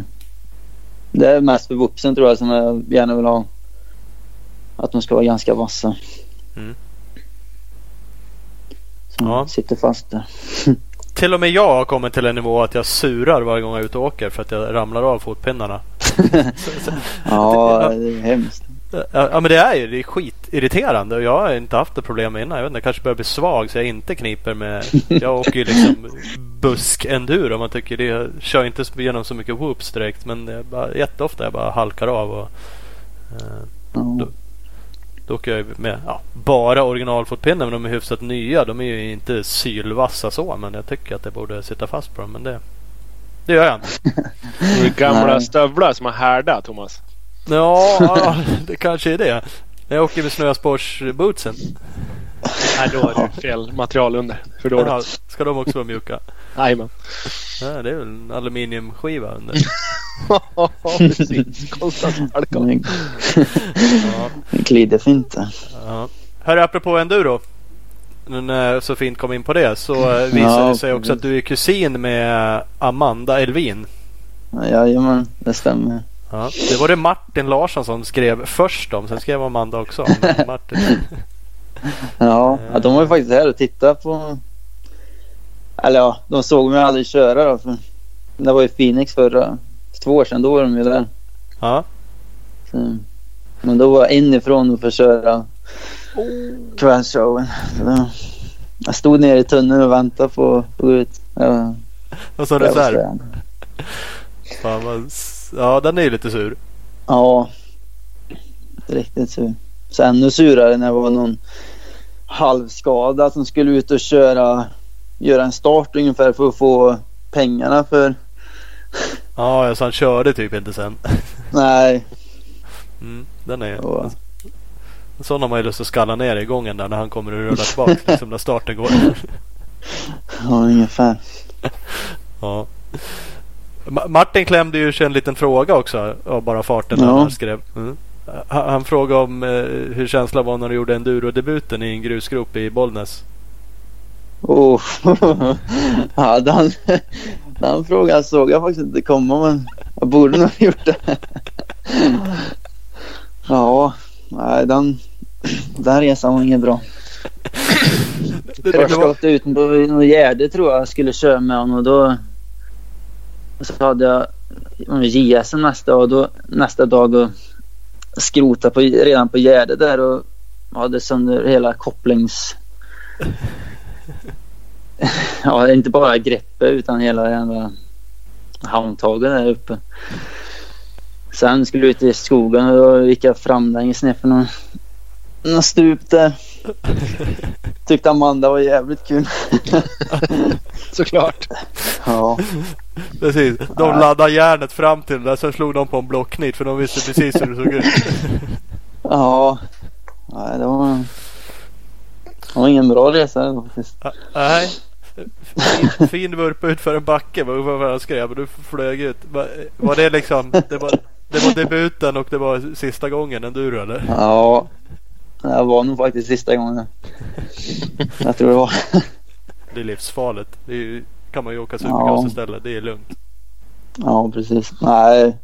Det är mest för vuxen tror jag som jag gärna vill ha. Att de ska vara ganska vassa. Mm. Ja. sitter fast där. <laughs> Till och med jag har kommit till en nivå att jag surar varje gång jag är ute och åker för att jag ramlar av fotpinnarna. <laughs> <laughs> Ja, det är hemskt. Ja, men det är ju det är skitirriterande och jag har inte haft det problem innan. Jag vet inte, jag kanske börjar bli svag så jag inte kniper med... Jag åker ju liksom busk-enduro. Man tycker det jag kör inte igenom så mycket whoops direkt men bara, jätteofta jag bara halkar av. Och, eh. Då åker jag ju med ja, bara originalfotpinnar men de är hyfsat nya. De är ju inte sylvassa så men jag tycker att det borde sitta fast på dem. Men det, det gör jag inte. <laughs> Det är gamla Nej. stövlar som har härda Thomas. Ja, ja, <laughs> det kanske är det. Jag åker med snösportsbootsen. Nej, då är det fel material under. För Jaha, dåligt. ska de också vara mjuka? Jajamän. Ja, det är väl en aluminiumskiva under. <laughs> Ja, precis. Ja, glider fint där. ja. Hörru, apropå enduro. Nu när jag så fint kom in på det så eh, visar Ja, det sig också att du är kusin med Amanda Elvin. Jajamän, det stämmer. Ja, det var det Martin Larsson som skrev först om. Sen skrev Amanda också <laughs> Martin. Ja, de var ju faktiskt här och tittade på... Eller ja, de såg mig aldrig köra då. För det var ju Phoenix förra... För två år sedan, då var de ju där. Ja, Så, men då var jag inifrån och få köra kvällsshowen. Jag stod nere i tunneln och väntade på att gå ut. Ja, och så reserv. Fan, vad Ja, den är ju lite sur. Ja, riktigt sur. Så ännu surare när det var någon halvskada som skulle ut och köra, göra en start ungefär för att få pengarna för... Ja, så han körde typ inte sen. <laughs> Nej, Mm, den är... En sån har man ju lust att skalla ner i gången där när han kommer och rullar tillbaka <laughs> liksom när starten går. ja, ungefär. <laughs> Ja. Ma- Martin klämde ju sig en liten fråga också av bara farten när Ja. han skrev. Mm. Han, han frågade om eh, hur känslan var när du gjorde enduro-debuten i en grusgrop i Bollnäs. Oh. <laughs> ja, den, den frågan såg jag faktiskt inte komma men jag borde nog ha gjort det. <laughs> ja, nej den, den resan var inget bra. Det, det, var, åkte ut på något Gärde tror jag skulle köra med honom och då så hade jag JS nästa dag, då, nästa dag och skrota på, redan på gärdet där och hade sönder hela kopplings... <laughs> ja, inte bara greppet utan hela jävla handtaget där uppe. Sen skulle jag ut i skogen och då gick jag fram längs ner för någon, någon stup där. <laughs> Tyckte Amanda var jävligt kul. <laughs> Såklart. Ja, precis. De laddade järnet fram till det. Sen slog de på en blocknit för de visste precis hur det såg ut. <laughs> ja. Nej, det var, det var ingen bra resa faktiskt. Nej. fin, fin vurpa ut för en backe. Vad vad han skrev. Men du flög ut. Var, var det liksom. Det var, det var debuten och det var sista gången enduro eller? Ja, det var nog faktiskt sista gången. <laughs> Jag tror det var. Det är livsfarligt. Det är ju, kan man ju åka supercross Ja. istället. Det är lugnt. Ja, precis. Nej,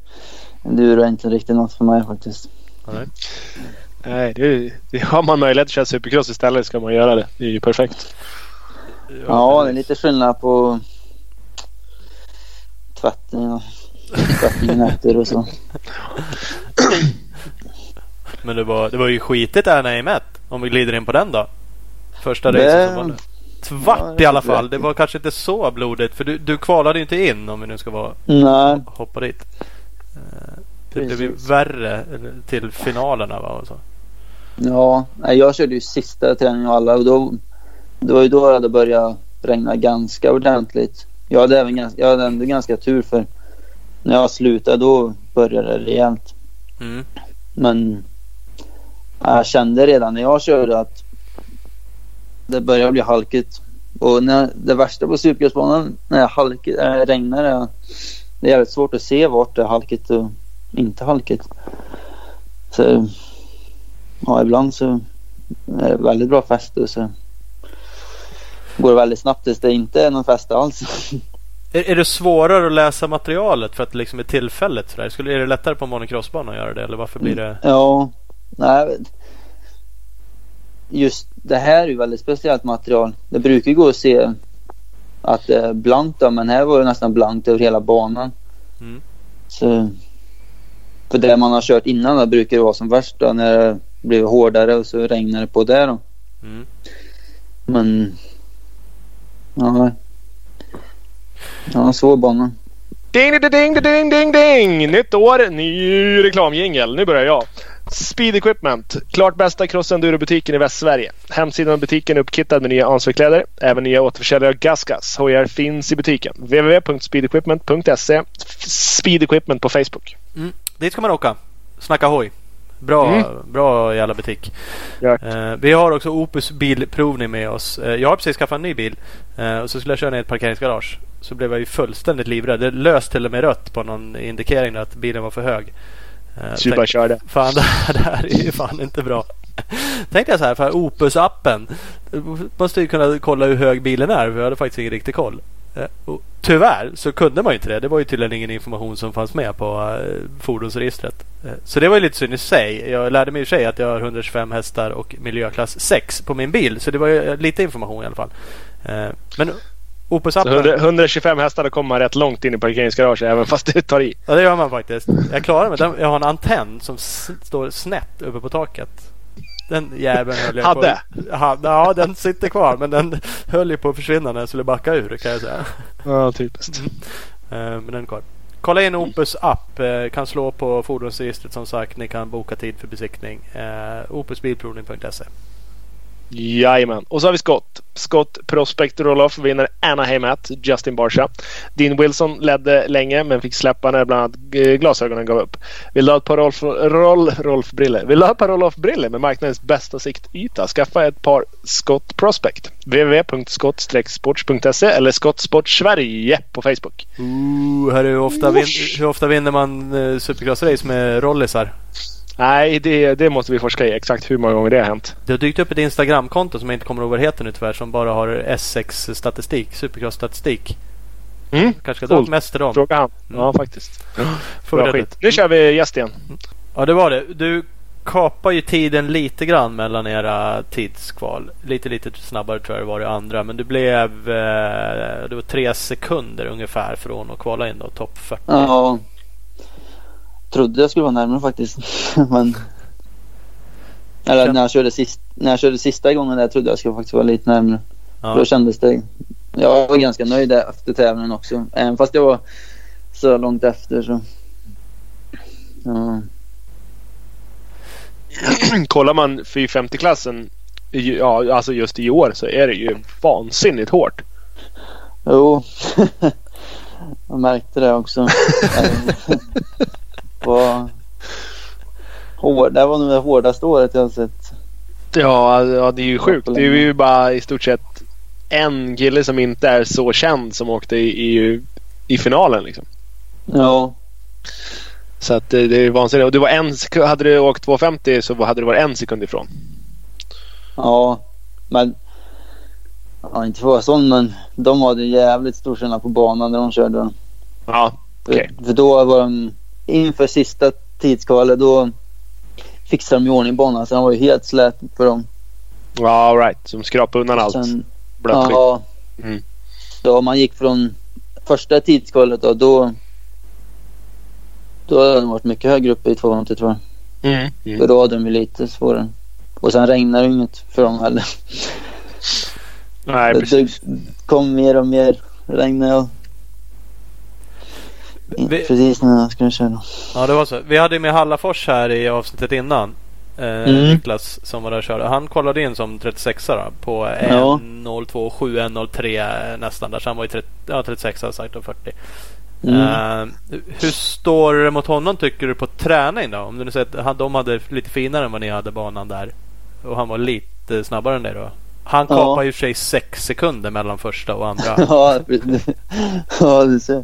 enduro är inte riktigt något för mig faktiskt. Nej. Nej, det, det har man möjlighet att köra supercross istället ska man göra det. Det är ju perfekt. Ja, det är lite skillnad på tvättning och tvättningen efter och så. <clears throat> <clears throat> Men det var, det var ju skitigt där när jag Om vi glider in på den då. Första Det- racet som var det. Tvart Ja, i alla fall. Det var kanske inte så blodigt. För du, du kvalade ju inte in om vi nu ska vara, Nej, hoppa dit. Eh, Det blev ju värre till finalerna va? Och så. ja, jag körde ju sista träningen av alla och då, det var ju då det hade börjat regna ganska ordentligt. Jag hade, även ganska, jag hade ändå ganska tur för när jag slutade då började det rejält. Mm. Men jag kände redan när jag körde att det började bli halkigt. Och när, det värsta på supercrossbanan när det halkigt, äh, regnar det är jävligt svårt att se vart det är halkigt och inte halkigt. Så ja, ibland så är det väldigt bra fäste så går det väldigt snabbt tills det inte är någon fäste alls. <laughs> Är, är det svårare att läsa materialet för att det liksom är tillfället? Sådär? Skulle, är det lättare på en monocrossbana att göra det? Eller varför blir det? Ja, nej. Just det här är ju väldigt speciellt material. Det brukar gå att se att det är blankt då, men här var det nästan blankt över hela banan. Mm. Så, för det man har kört innan då brukar det vara som värst då när det blir hårdare och så regnar det på där då. Mm. Men ja, ja svår bana. Ding, ding, ding, ding, ding, ding! Nytt år, ny reklamjingel. Nu börjar jag. Speed Equipment. Klart bästa cross-enduro-butiken i Västsverige. Hemsidan och butiken är uppkittad med nya ansvarskläder. Även nya återförsäljare av Gasgas. Hojar finns i butiken. www.speedequipment.se Speed Equipment på Facebook. Dit ska man åka. Snacka hoj. Bra, Mm. bra jävla butik. Eh, vi har också Opus bilprovning med oss. Eh, jag har precis skaffat en ny bil. Eh, och så skulle jag köra ner i ett parkeringsgarage. Så blev jag ju fullständigt livrädd. Det löst till och med rött på någon indikering att bilen var för hög. Eh, Så du bara tänkte, körde. fan <laughs> det här, det här är ju fan inte bra. Tänkte jag så här, för Opus-appen. Måste ju kunna kolla hur hög bilen är. För jag hade faktiskt ingen riktig koll. Eh, och tyvärr så kunde man ju inte det. Det var ju tydligen ingen information som fanns med på eh, fordonsregistret. Så det var ju lite synd i sig. Jag lärde mig i sig att jag har 125 hästar och miljöklass 6 på min bil. Så det var ju lite information i alla fall. Men 100, 125 hästar, då kommer man rätt långt in i parkeringsgaraget även fast det tar i. Ja det gör man faktiskt. Jag klarar mig. Den- Jag har en antenn som står snett uppe på taket. Den jäveln höll jag Hade? på ha, Ja den sitter kvar men den höll ju på att försvinna när jag skulle backa ur kan jag säga. Ja, typiskt. Eh, Men den är kvar. Kolla in Opus app. Eh, Kan slå på fordonsregistret som sagt. Ni kan boka tid för besiktning. Eh, Opusbilprovning.se Jajamän. Och så har vi Scott. Scott Prospect Roloff vinner Anaheim at Justin Barsha. Dean Wilson ledde länge men fick släppa när bland annat eh, glasögonen gav upp. Vill du ha ett par Rolf, Rol, Rolf-briller? Vill du ha ett par Rolf-briller med marknadens bästa siktyta? Skaffa ett par Scott Prospect. www.scott-sports.se eller Scott Sport Sverige på Facebook. Ooh, hörru, hur, ofta vin, hur ofta vinner man eh, Supercross-race med rollisar? Nej, det, det måste vi forska i. Exakt hur många gånger det har hänt. Det har dykt upp ett Instagramkonto som jag inte kommer ihåg vad det heter nu tyvärr. Som bara har S6-statistik. Supercross-statistik. Mm. Kanske ska dra mest till dem. Fråga han. Mm. Ja, faktiskt. Får Bra skit. Nu kör vi gäst igen. Ja, det var det. Du kapar ju tiden lite grann mellan era tidskval. Lite, lite snabbare tror jag det var i andra. Men du blev... Eh, det var tre sekunder ungefär från att kvala in då. Topp 40. Ja, trodde jag skulle vara närmare faktiskt. <laughs> Men eller när jag, körde sist, när jag körde sista gången där trodde jag skulle faktiskt vara lite närmare. Ja. Då kändes det. Jag var ganska nöjd efter tävlingen också. Även fast jag var så långt efter så. Ja. <clears throat> Kollar man 450-klassen Ja, alltså just i år så är det ju vansinnigt hårt. Jo, <laughs> jag märkte det också. <laughs> var hård, det var nog det hårdaste året jag har sett. Ja, ja det är ju sjukt. Det är ju bara i stort sett en kille som inte är så känd som åkte i, i, i finalen. Liksom. Ja. Så att det, det är vansinnigt. Och du var en, hade du åkt 2.50 så hade du varit en sekund ifrån. Ja. Men... Ja, inte för att vara sån men de hade jävligt stor skillnad på banan när de körde. Ja, okej. För, för då var de inför sista tidskvalet då fixade de i ordning banan så den var ju helt slät för dem. Ja, all right. Som skrapade undan allt Sen, skit. ja, Mm. så man gick från första tidskvalet då, då då hade de varit mycket högre uppe i 250 tror jag. Mm. För Mm. då hade de ju lite svårare. Och sen regnar det inget för dem heller. Nej, det, precis. det kom mer och mer regn. Vi- Precis när jag skulle köra. Ja, det var så. Vi hade med Hallafors här i avsnittet innan. Eh, Mm. Niklas som var där och körde. Han kollade in som 36 då, på Ja. 1.02,7, 1.03 nästan där. Så han var ju 30, ja, 36 har sagt och 40. Mm. Eh, hur står det mot honom tycker du på träning då? Om du nu säger att han- de hade lite finare än vad ni hade banan där. Och han var lite snabbare än dig då. Han Ja. kapade ju för sig 6 sekunder mellan första och andra. <laughs> ja, <laughs> ja, du ser.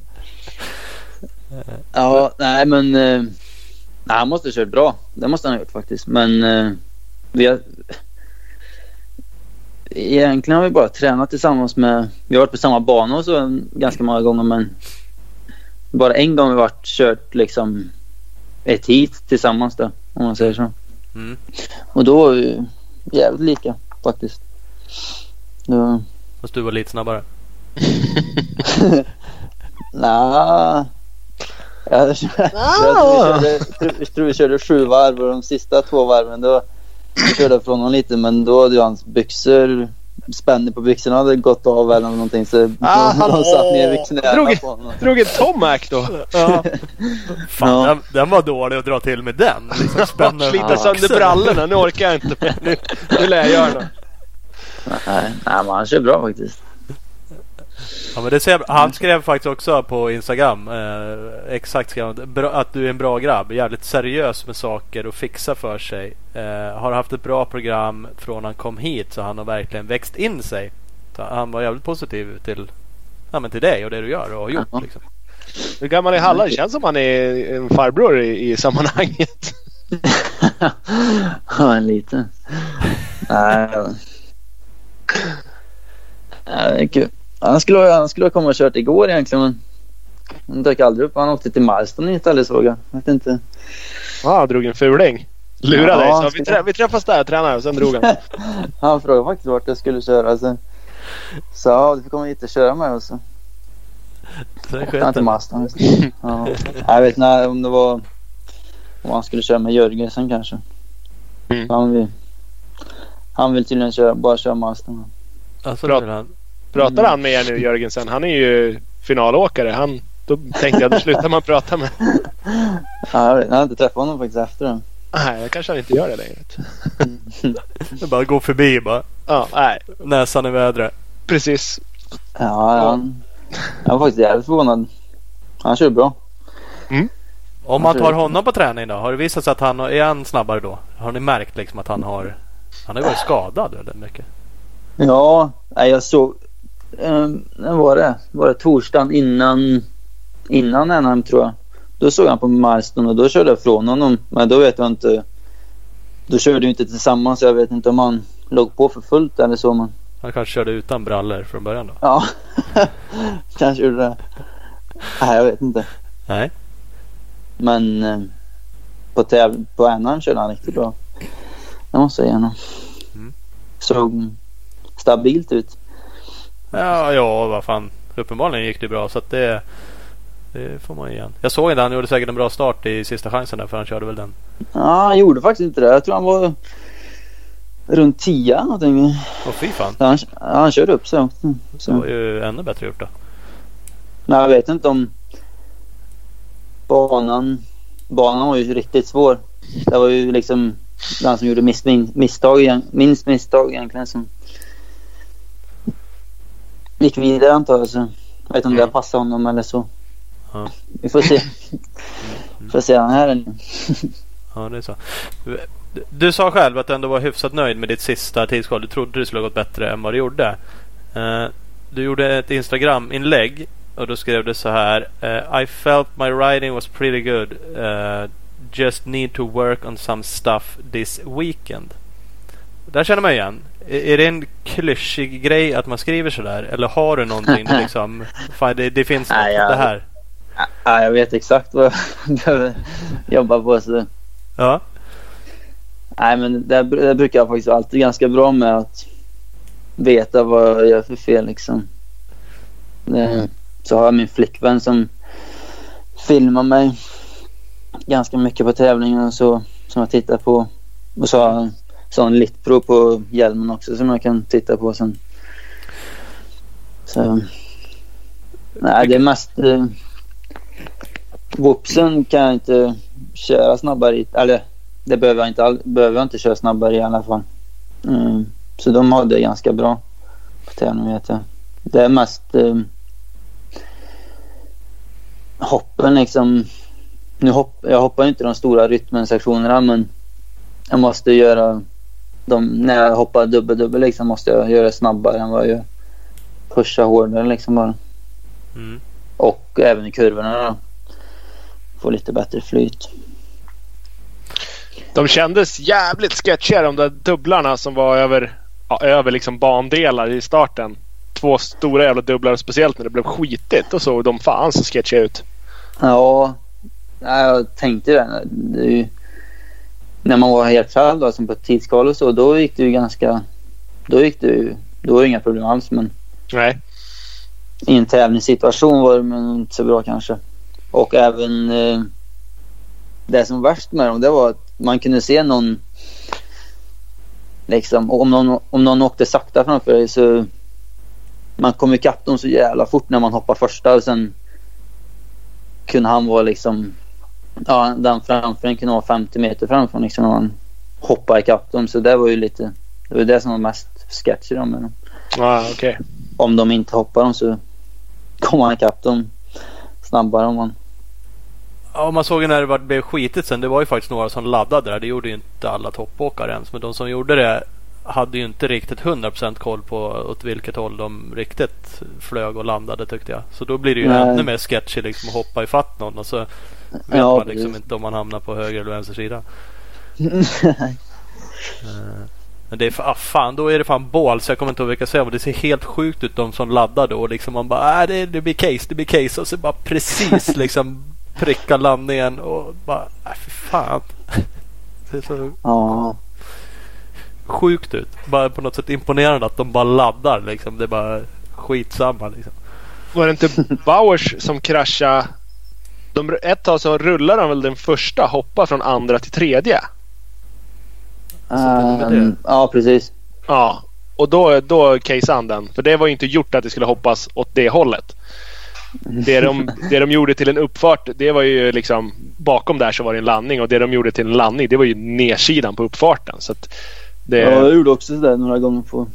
Ja, nej men... Eh, nej, han måste ha kört bra. Det måste han ha gjort faktiskt. Men eh, vi har... Egentligen har vi bara tränat tillsammans med... Vi har varit på samma bana och så ganska många gånger men... Bara en gång har vi varit kört liksom ett hit tillsammans då, om man säger så. Mm. Och då var vi jävligt lika faktiskt. Då, Fast du var lite snabbare. <laughs> Nja. Jag, jag, tror vi körde, tror- jag tror vi körde sju varv och de sista två varven då jag körde jag från honom lite men då hade ju hans byxor spänner på byxorna hade gått av eller någonting så Ah, <laughs> de, satt ner byxorna i Drog- på honom. Drog en Tomac då. Ja. Fan, Ja. den, den var dålig att dra till med den. Liksom Slita sönder brallorna. Nu orkar jag inte mer. Nu, nu lär jag göra något. Nej, nej men han kör bra faktiskt. Ja, men det ser, han skrev faktiskt också på Instagram. Eh, exakt skrev han, att du är en bra grabb. Jävligt seriös med saker och fixar för sig. Eh, har haft ett bra program från han kom hit så han har verkligen växt in sig. Så han var jävligt positiv till, ja, men till dig och det du gör och har gjort. Ja. Liksom. Hur gammal är Halla? Det känns som han är en farbror i, i sammanhanget. <laughs> ja, en liten. Nej. Nej, det är kul. Han skulle, ha- han skulle ha kommit och kört igår egentligen men han dök aldrig upp. Han åkte till Milestone istället såg jag. vet inte. Ja, han drog en fuling. Lurade Ja, dig. Så vi, trä, vi träffas där och tränar och sen drog han. <laughs> Han frågade faktiskt vart jag skulle köra. Så, så ja, du får komma hit och köra med oss. Så Sen åkte sket han till. Mazda. Ja. Jag vet inte om det var om han skulle köra med Jörgensen kanske. Mm. Han, vill, han vill tydligen köra, bara köra Mazda. Alltså. Det vill han. Pratar han med er nu Jörgensen? Han är ju finalåkare. Han, då tänkte jag då slutar man prata med. Ja, jag, har inte träffat honom faktiskt efter det. Nej, jag kanske han inte gör det längre. Det bara att gå förbi bara. Ja, nej. Näsan i vädret. Precis. Ja, han, jag var faktiskt jävligt förvånad. Han kör bra. Om man tar honom på träning då? Har det visat sig att han är han snabbare då? Har ni märkt liksom att han har Han har varit skadad väldigt mycket. Ja, nej, jag såg... Um, när var det? Var det torsdagen innan, innan NM tror jag? Då såg han på Milestone och då körde jag från honom. Men då vet jag inte. Då körde vi inte tillsammans. Jag vet inte om han låg på för fullt eller så. Men Han kanske körde utan brallor från början då? ja, <laughs> kanske gjorde det. Nej, jag vet inte. Nej. Men eh, på, täv- på NM körde han riktigt bra. Det måste jag honom. Mm. Såg stabilt ut. Ja, ja vad fan. Uppenbarligen gick det bra så det det får man igen. Jag såg inte han gjorde säkert en bra start i sista chansen där för han körde väl den. Ja, han gjorde faktiskt inte det. Jag tror han var runt 10 någonting. Åh fy fan. Så han, han körde upp sig också. Det var Så. ju ännu bättre gjort då. Men jag vet inte om banan. Banan var ju riktigt svår. Det var ju liksom den som gjorde miss, min, misstag, minst misstag egentligen som gick vidare antar jag. Så jag vet inte om det Mm. passar honom eller så. Ja. Vi får se. får se han här eller? Ja, det är så. Du, du sa själv att du ändå var hyfsat nöjd med ditt sista tidskval. Du trodde det skulle ha gått bättre än vad det gjorde. Eh, du gjorde ett Instagram-inlägg och då skrev du så här. eh, I felt my writing was pretty good. Eh, just need to work on some stuff this weekend. Där känner man igen. Är, det en klyschig grej att man skriver sådär? Eller har du någonting liksom... <laughs> Fan, det, det finns något. Nej, jag- Det här. Ja, jag vet exakt vad jag behöver jobba på. Så. Ja. Nej, men det, det brukar jag faktiskt alltid ganska bra med att veta vad jag gör för fel. Liksom. Det, så har jag min flickvän som filmar mig ganska mycket på tävlingen och så som jag tittar på. Och så har en sån littprov på hjälmen också som jag kan titta på sen. Så. Nej, det är mest... Eh, Whoopsen kan jag inte köra snabbare i. Eller det behöver jag inte, all, behöver jag inte köra snabbare i alla fall. Mm. Så de har det ganska bra på tävling vet jag. Det är mest eh, hoppen liksom. Nu hopp, jag hoppar inte de stora rytmensektionerna men jag måste göra de, när jag hoppar dubbel-dubbel liksom måste jag göra det snabbare än vad jag gör. Pusha hårdare liksom bara. Mm. Och även i kurvorna då. Få lite bättre flyt. De kändes jävligt sketchiga de där dubblarna som var över, ja, över liksom bandelar i starten. Två stora jävla dubblar speciellt när det blev skitigt. Då såg de fan så sketchiga ut. Ja, ja, jag tänkte det. det när man var helt själv då, som på tidskval och så, då gick det ju ganska... Då gick det ju... Då var det inga problem alls men Nej. i en tävlingssituation var det inte så bra kanske. Och även eh, det som var värst med dem det var att man kunde se någon liksom om någon, om någon åkte sakta framför dig så man kom ikapp dem så jävla fort när man hoppar första och sen kunde han vara liksom ja den framför en kunde vara 50 meter framför liksom när man hoppar ikapp dem så det var ju lite det var det som var mest sketchy då med dem Ah, okej. om de inte hoppar dem så kommer man ikapp dem snabbare om man... Ja, man såg ju när det var- blev skitigt sen. Det var ju faktiskt några som laddade där. Det gjorde ju inte alla toppåkare ens. Men de som gjorde det hade ju inte riktigt 100% koll på åt vilket håll de riktigt flög och landade tyckte jag. Så då blir det ju Nej. ännu mer sketchy liksom att hoppa ifatt någon och så vet Ja, man liksom precis. inte om man hamnar på höger eller vänster sida. <laughs> Eh, Men det är fa- ah, fan, då är det fan bål så jag kommer inte ihåg vilka jag säger. Men det ser helt sjukt ut de som laddar då. Och liksom man bara, äh, det, det blir case, det blir case. Och så bara precis <laughs> liksom pricka landningen och bara, äh, fy fan. <laughs> Det ser så ja. sjukt ut. Bara på något sätt imponerande att de bara laddar liksom. Det är bara skitsamma liksom. Var det inte Bauers som kraschade? De, ett tag så rullade han väl den första hoppa från andra till tredje. Ehm, ja, precis. Ja. Och då, då caseade han den. För det var ju inte gjort att det skulle hoppas åt det hållet. Det de, det de gjorde till en uppfart, det var ju liksom bakom där så var det en landning och det de gjorde till en landning, det var ju nedsidan på uppfarten. Så att det, Ja, jag gjorde också sådär några gånger på...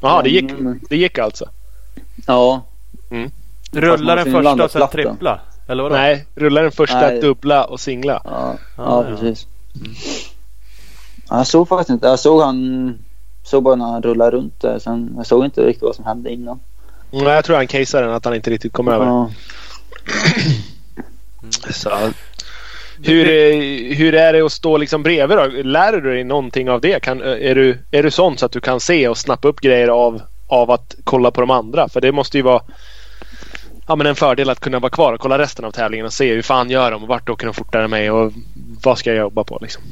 Jaha, det gick, Mm. det gick alltså? Ja. Rullar den man får ju första och sen platt då. trippla? Eller vadå? Nej, rulla den första, Nej. dubbla och singla. Ja, Ah, ja, ja. precis. Ja, jag såg faktiskt inte. Jag såg han... Såg bara när han rullade runt där. Sen, jag såg inte riktigt vad som hände innan. Nej, jag tror han caseade den, att han inte riktigt kom över. Ja. Så, hur, är- hur är det att stå liksom bredvid då? Lär du dig någonting av det? Kan, är, du, är du sån så att du kan se och snappa upp grejer av, av att kolla på de andra? För det måste ju vara ja, men en fördel att kunna vara kvar och kolla resten av tävlingen och se hur fan gör de och vart åker de fortare än mig och vad ska jag jobba på liksom.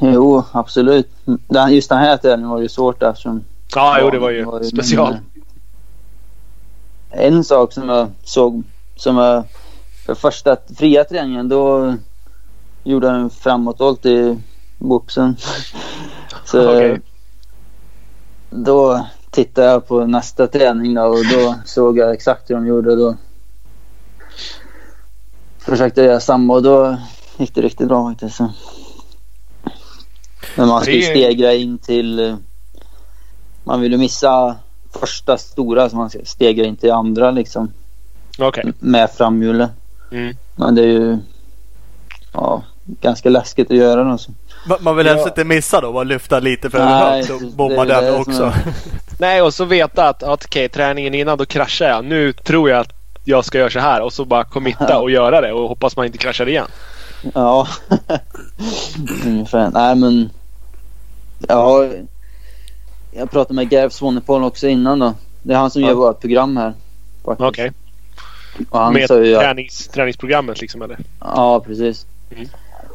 Jo, absolut. Just den här tävlingen var ju svårt eftersom... Ja, jo det var ju men, special. eh, En sak som jag såg som jag för första fria träningen då gjorde jag en framåtvolt i boxen. <laughs> Så Okej. då tittade jag på nästa träning då och då såg jag exakt hur de gjorde och då försökte jag göra samma och då gick det riktigt bra faktiskt. Så. Men man ska ju stegra in till... Man vill ju missa första stora så man ska stegra in till andra liksom Okej. med framhjulet. Mm. Men det är ju ja, ganska läskigt att göra då. Så. Ma- Man vill helst Ja. inte missa då. Bara lyfta lite för Nej, högt och bomma den också. är- Nej, och så veta att, att okej, träningen innan då kraschar jag. Nu tror jag att jag ska göra så här och så bara committa och göra det och hoppas man inte kraschar igen. Ja, <laughs> ungefär. Nej men. Ja, jag pratade med Gav Swanepoel också innan då. Det är han som Ja. gör vårt program här. Okej. Och han Med sa ju tränings, träningsprogrammet liksom eller? Ja, precis. Mm.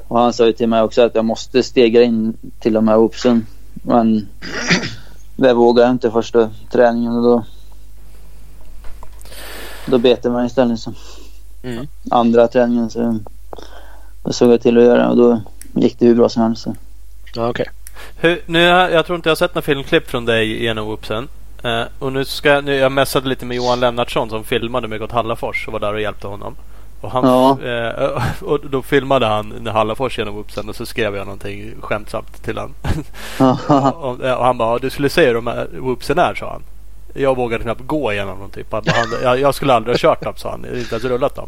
Och han sa ju till mig också att jag måste stegra in till de här hoopsen. Men det vågade jag inte första träningen och då då bet mig istället. Så. Mm. Andra träningen så då såg jag till att göra och då gick det hur bra som helst. Ja, okej. Hur, nu, har- jag tror inte jag har sett några filmklipp från dig genom Oopsen. Eh, och nu ska nu, jag messade lite med Johan Lennartsson som filmade med Gott Hallafors och var där och hjälpte honom. Och, han, Ja. eh, och då filmade han när Hallafors genom Oopsen och så skrev jag någonting skämtsamt till han. <laughs> och, och han bara, du skulle se hur de här Oopsen är sa han. Jag vågade knappt gå igenom dem typ. Han, jag, jag skulle aldrig ha kört dem sa han. Inte ens rullat dem.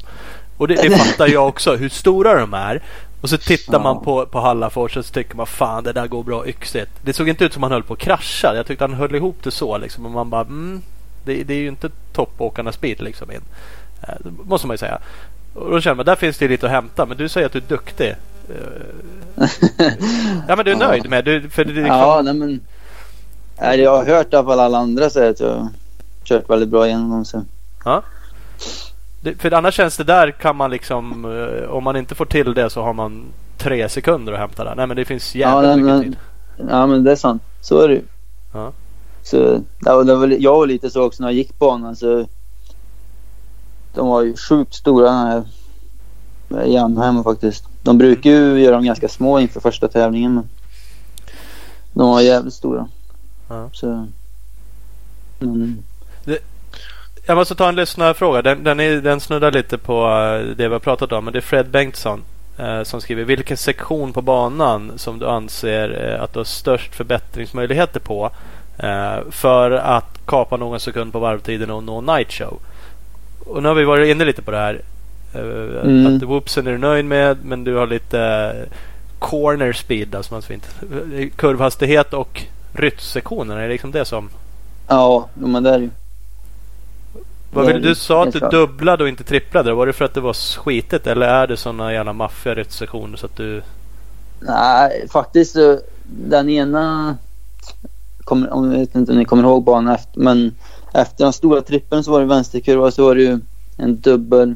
Och det, det fattar jag också hur stora de är. Och så tittar man på, på Hallafors och så tycker man fan det där går bra yxigt. Det såg inte ut som han höll på att krascha. Jag tyckte han höll ihop det så liksom. Och man bara mm, det, det är ju inte toppåkarnas speed liksom in. Eh, det måste man ju säga. Och då känner man där finns det lite att hämta. Men du säger att du är duktig. Eh, ja men du är <laughs> Ja. nöjd med det? För det är liksom, Ja, nej men. Nej, jag har hört i alla fall alla andra säga att jag har kört väldigt bra igenom dem. Så. det, för annars känns det där kan man liksom eh, om man inte får till det så har man tre sekunder att hämta där. Nej men det finns jävligt Ja, mycket men- tid. Ja men det är sant. Så är det ju. Ja. Så det var, det var, jag var lite så också när jag gick banan så. De var ju sjukt stora i Anaheim faktiskt. De brukar ju göra dem ganska små inför första tävlingen men. De var jävligt stora. Ja. Så. Men, Jag måste ta en lyssnarfråga. Den, den, är, den snuddar lite på eh, det vi har pratat om. Men det är Fred Bengtsson eh, som skriver. Vilken sektion på banan som du anser eh, att du har störst förbättringsmöjligheter på eh, för att kapa någon sekund på varvtiden och nå night show? Och nu har vi varit inne lite på det här. Eh, Mm. Att whoopsen är du nöjd med men du har lite eh, corner speed som man fint. Eh, Kurvhastighet och rytmsektionen. Är det liksom det som ja, men det är det ju. Vad vill, du sa att du dubblade och inte tripplade. Var det för att det var skitigt eller är det sådana jävla maffiga rytmsektioner så att du... Nej, faktiskt så den ena kommer, om jag vet inte om ni kommer ihåg banan efter, men efter den stora trippeln så var det vänsterkurva så var det ju en dubbel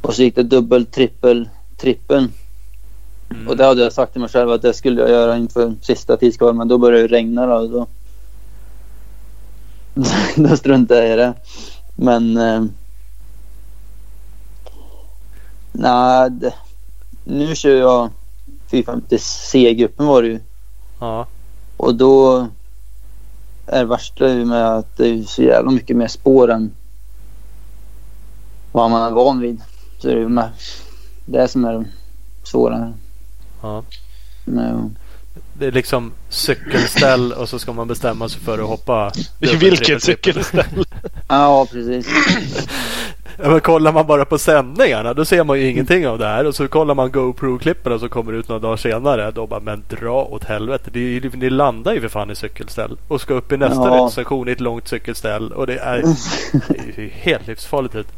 och så gick det dubbel, trippel, trippel. Mm. Och det hade jag sagt till mig själv att det skulle jag göra inför sista tidskvalet men då började det regna då. Då, <laughs> då struntade jag i det. Men eh, nej, det, nu kör jag 450 C-gruppen var det ju. Ja. Och då är det värsta ju med att det är så jävla mycket mer spår än vad man är van vid. Så är det ju med det som är det svåra. ja. Med, Det är liksom cykelställ och så ska man bestämma sig för att hoppa. I vilket cykelställ? ja, precis. <laughs> Men kollar man bara på sändningarna då ser man ju ingenting av det här. Och så kollar man GoPro-klippen som kommer ut några dagar senare. Då bara, men dra åt helvete. Det är, ju- ni landar ju för fan i cykelställ. Och ska upp i nästa Ja. rättssektion i ett långt cykelställ. Och det är, det är ju helt livsfarligt ut.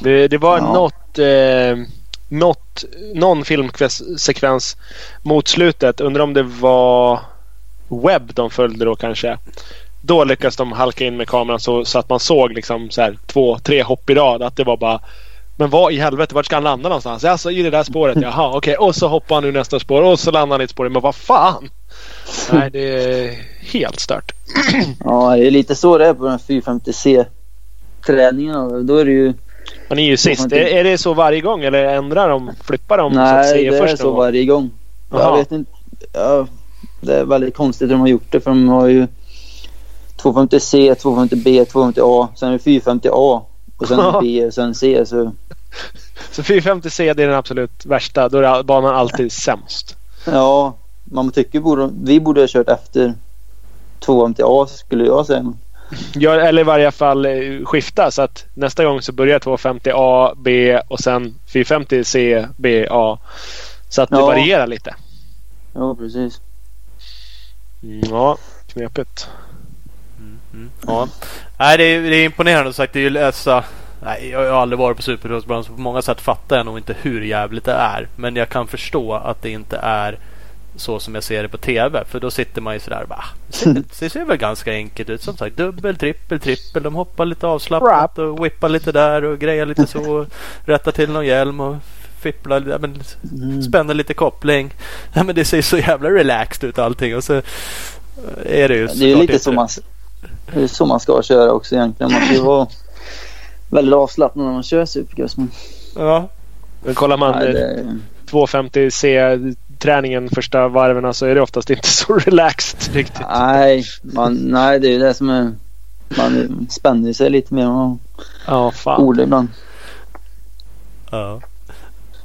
Det, det var Ja. något, eh, något, någon filmsekvens mot slutet. Undrar om det var webb de följde då kanske. Då lyckades de halka in med kameran så, så att man såg liksom så här, två, tre hopp i rad. Att det var bara men vad i helvete, vart ska han landa någonstans? Alltså i det där spåret, jaha okej. Och så hoppar han ur nästa spår och så landar han i ett spår. Men vad fan! Nej, det är helt stört. Ja, det är lite så det är på den 450C träningen. Då är det ju... Man är ju sist. Är, är det så varje gång eller ändrar de, flippar de så Nej, säga det är så gång? varje gång. Jaha. Jag vet inte. Ja, det är väldigt konstigt hur de har gjort det för de har ju 250C, 250B, 250A. Sen är det 450A. Och sen Ja. B och sen C. Så <laughs> Så 450C det är den absolut värsta. Då är banan alltid <laughs> sämst. ja, man tycker borde, vi borde ha kört efter 250A skulle jag säga. Ja, eller i varje fall eh, skifta så att nästa gång så börjar 250A, B och sen 450C, B, A. Så att det Ja. varierar lite. Ja, precis. Mm, Ja, knepigt. Mm. Ja. Nej, det är, det är imponerande sagt. Det är ju läsa. Nej, jag har aldrig varit på supercrossbana så på många sätt fattar jag nog inte hur jävligt det är. Men jag kan förstå att det inte är så som jag ser det på TV. För då sitter man ju sådär bara. Det ser, <laughs> ser väl ganska enkelt ut. Som sagt dubbel, trippel, trippel. De hoppar lite avslappnat och whippar lite där och grejar lite så. <laughs> rättar till någon hjälm och fipplar. Ja, men, Mm. spänner lite koppling. Ja, men det ser så jävla relaxed ut allting. Och så är det ju Det är lite så man, det är så man ska köra också egentligen. Man ska ju vara väldigt avslappnad när man kör supercross. Men, Ja, Men kollar man nej, eh, det, 250C-träningen första varven så är det oftast inte <laughs> så relaxed riktigt. nej, man, nej, det är ju det som är... Man spänner sig lite mer än man Ja, borde ibland. Ja.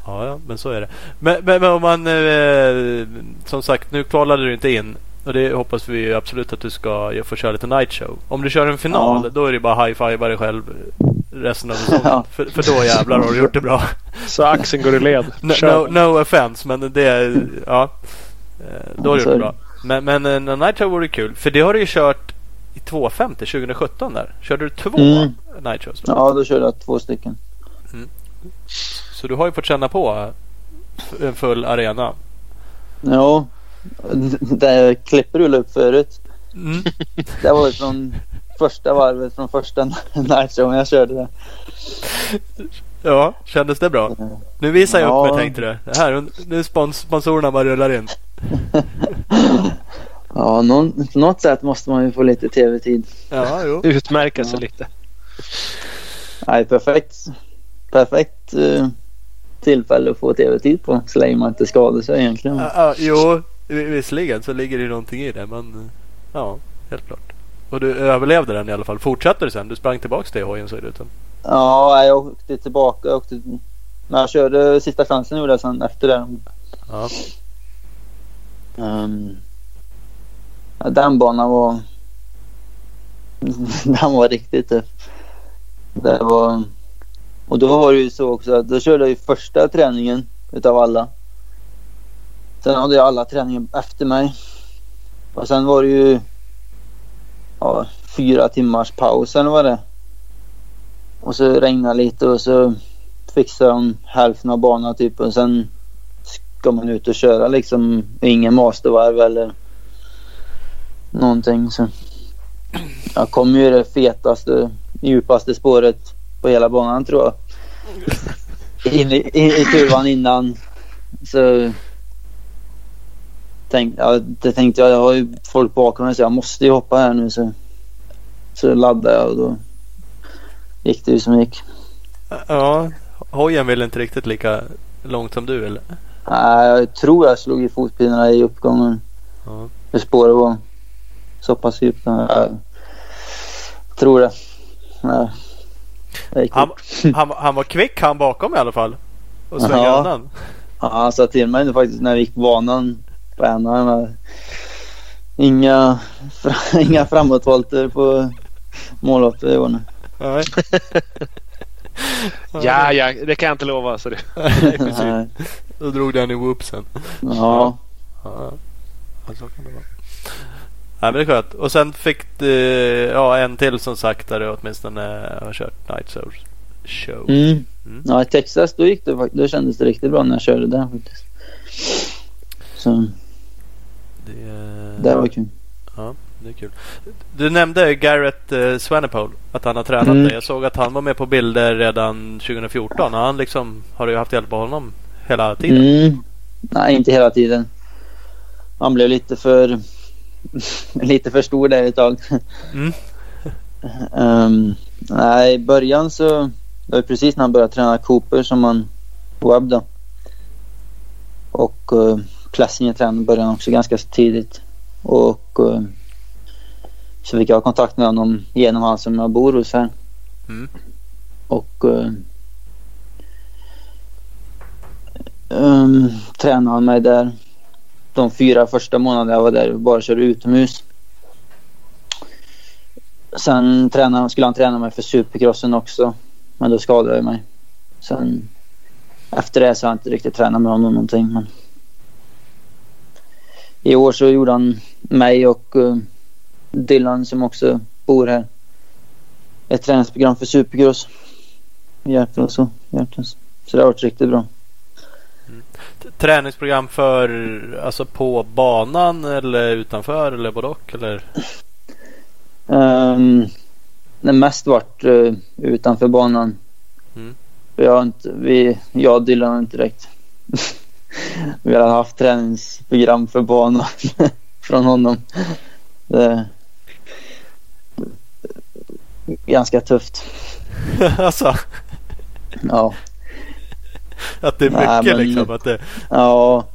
Ja, ja, men så är det. Men, men, men om man... Eh, som sagt, nu kvalade du inte in. Och det hoppas vi absolut att du ska få köra lite night show. Om du kör en final, Ja. då är det bara high-fiva dig själv resten av säsongen. <laughs> Ja. För, för då jävlar har du gjort det bra. <laughs> Så axeln går i led. <laughs> No, no, no offense, men det är... Ja. Eh, Då har du gjort det det. bra. Men, men en night show vore kul. För det har du ju kört i 250 2017 där. Körde du två Mm. night shows? då? Ja, då körde jag två stycken. Så du har ju fått känna på f- en full arena. Ja, <laughs> det klippet rullade upp förut. Mm. <laughs> Det var från första varvet, från första <laughs> night showen jag körde det. Ja, kändes det bra? Nu visar jag Ja. upp mig tänkte du. Det här, nu spons sponsorerna bara rullar in. Ja, någon, på något sätt måste man ju få lite tv-tid. Ja, jo. Utmärka sig Ja. lite. Nej, perfekt. Perfekt eh, tillfälle att få tv-tid på så länge man inte skadar sig egentligen. Ja, ja, jo, visserligen så ligger det ju någonting i det. Men ja, helt klart. Och du överlevde den i alla fall. Fortsatte du sen? Du sprang tillbaks till hojen såg det ut som. Ja, jag åkte tillbaka. Jag åkte, men jag körde sista chansen gjorde jag sen efter det. Ja. Ehm, ja, den banan var... <laughs> den var riktigt tuff. Det var... Och då var det ju så också att då körde jag ju första träningen utav alla. Sen hade jag alla träningar efter mig. Och sen var det ju ja, fyra timmars paus eller vad det. Och så regnade lite och så fixade de hälften av banan typ och sen ska man ut och köra liksom. Ingen mastervarv eller någonting. Så jag kom ju det fetaste, djupaste spåret på hela banan tror jag. In i, i, i kurvan innan. Så tänk, ja, det tänkte jag, jag har ju folk bakom mig så jag måste ju hoppa här nu. Så, så laddade jag och då gick det ju som det gick. Ja, hojen vill inte riktigt lika långt som du eller? Nej, jag tror jag slog i fotpinnarna i uppgången. Ja. För spåret var så pass djupt. Jag tror det. Nej. Det Han, <laughs> han, han var kvick han bakom i alla fall. Och svängde Ja. undan. Ja, han sa till mig faktiskt när vi gick på banan här. Inga, fra, <laughs> inga framåtvolter på målloppet i år nu. Nej. <laughs> Ja, ja, det kan jag inte lova. Så det. <laughs> Nej. Då drog den i whoopsen. Ja, Ja, ja, så kan det vara. Nej, men det är skönt. Och sen fick du ja, en till som sagt där du åtminstone har kört Night Show. show. mm. Mm. ja i Texas då gick det faktiskt. Då kändes det riktigt bra när jag körde där faktiskt. Så Det, det var kul. Ja, det är kul. Du nämnde Garrett eh, Swanepoel. Att han har tränat Mm. dig. Jag såg att han var med på bilder redan 2014. Han liksom, har du haft hjälp av honom hela tiden? Mm. Nej, inte hela tiden. Han blev lite för <laughs> lite för stor där ett tag. Mm. <laughs> Ehm, nej, i början så det var precis när han började träna Cooper som han webb då. Och uh, Plessinger tränade i början också ganska tidigt. Och eh, så fick jag kontakt med honom genom han som jag bor hos här. Mm. Och uh, um, tränade han mig där de fyra första månaderna jag var där bara körde utomhus. Sen tränade, skulle han träna mig för supercrossen också. Men då skadade jag mig. Sen efter det så har jag inte riktigt tränat med honom någonting. Men I år så gjorde han mig och uh, Dylan som också bor här. Ett träningsprogram för supercross. Hjälpte oss så. Hjälpte oss. Så det har varit riktigt bra. Träningsprogram för, alltså på banan eller utanför eller både och eller? Um, det mest varit uh, utanför banan. Mm. Har inte, vi, jag och Dylan har inte direkt. Vi har haft träningsprogram för banan <laughs> från honom. Det, ganska tufft. <laughs> alltså? Ja. Att det är mycket Nej, men, liksom? Att det... Ja.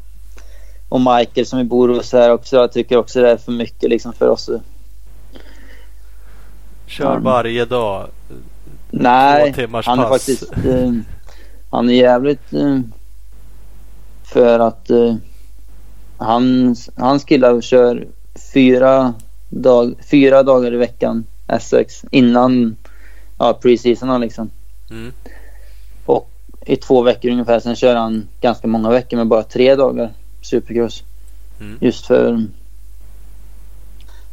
Och Michael som vi bor hos här också. Jag tycker också det är för mycket liksom för oss. Kör varje dag? Nej, han är pass. faktiskt... <laughs> Eh, han är jävligt... Eh, för att eh, han, hans killar kör fyra, dag, fyra dagar i veckan SX innan ja, preseason liksom. Mm. Och i två veckor ungefär. Sen kör han ganska många veckor med bara tre dagar supercross. Mm. Just för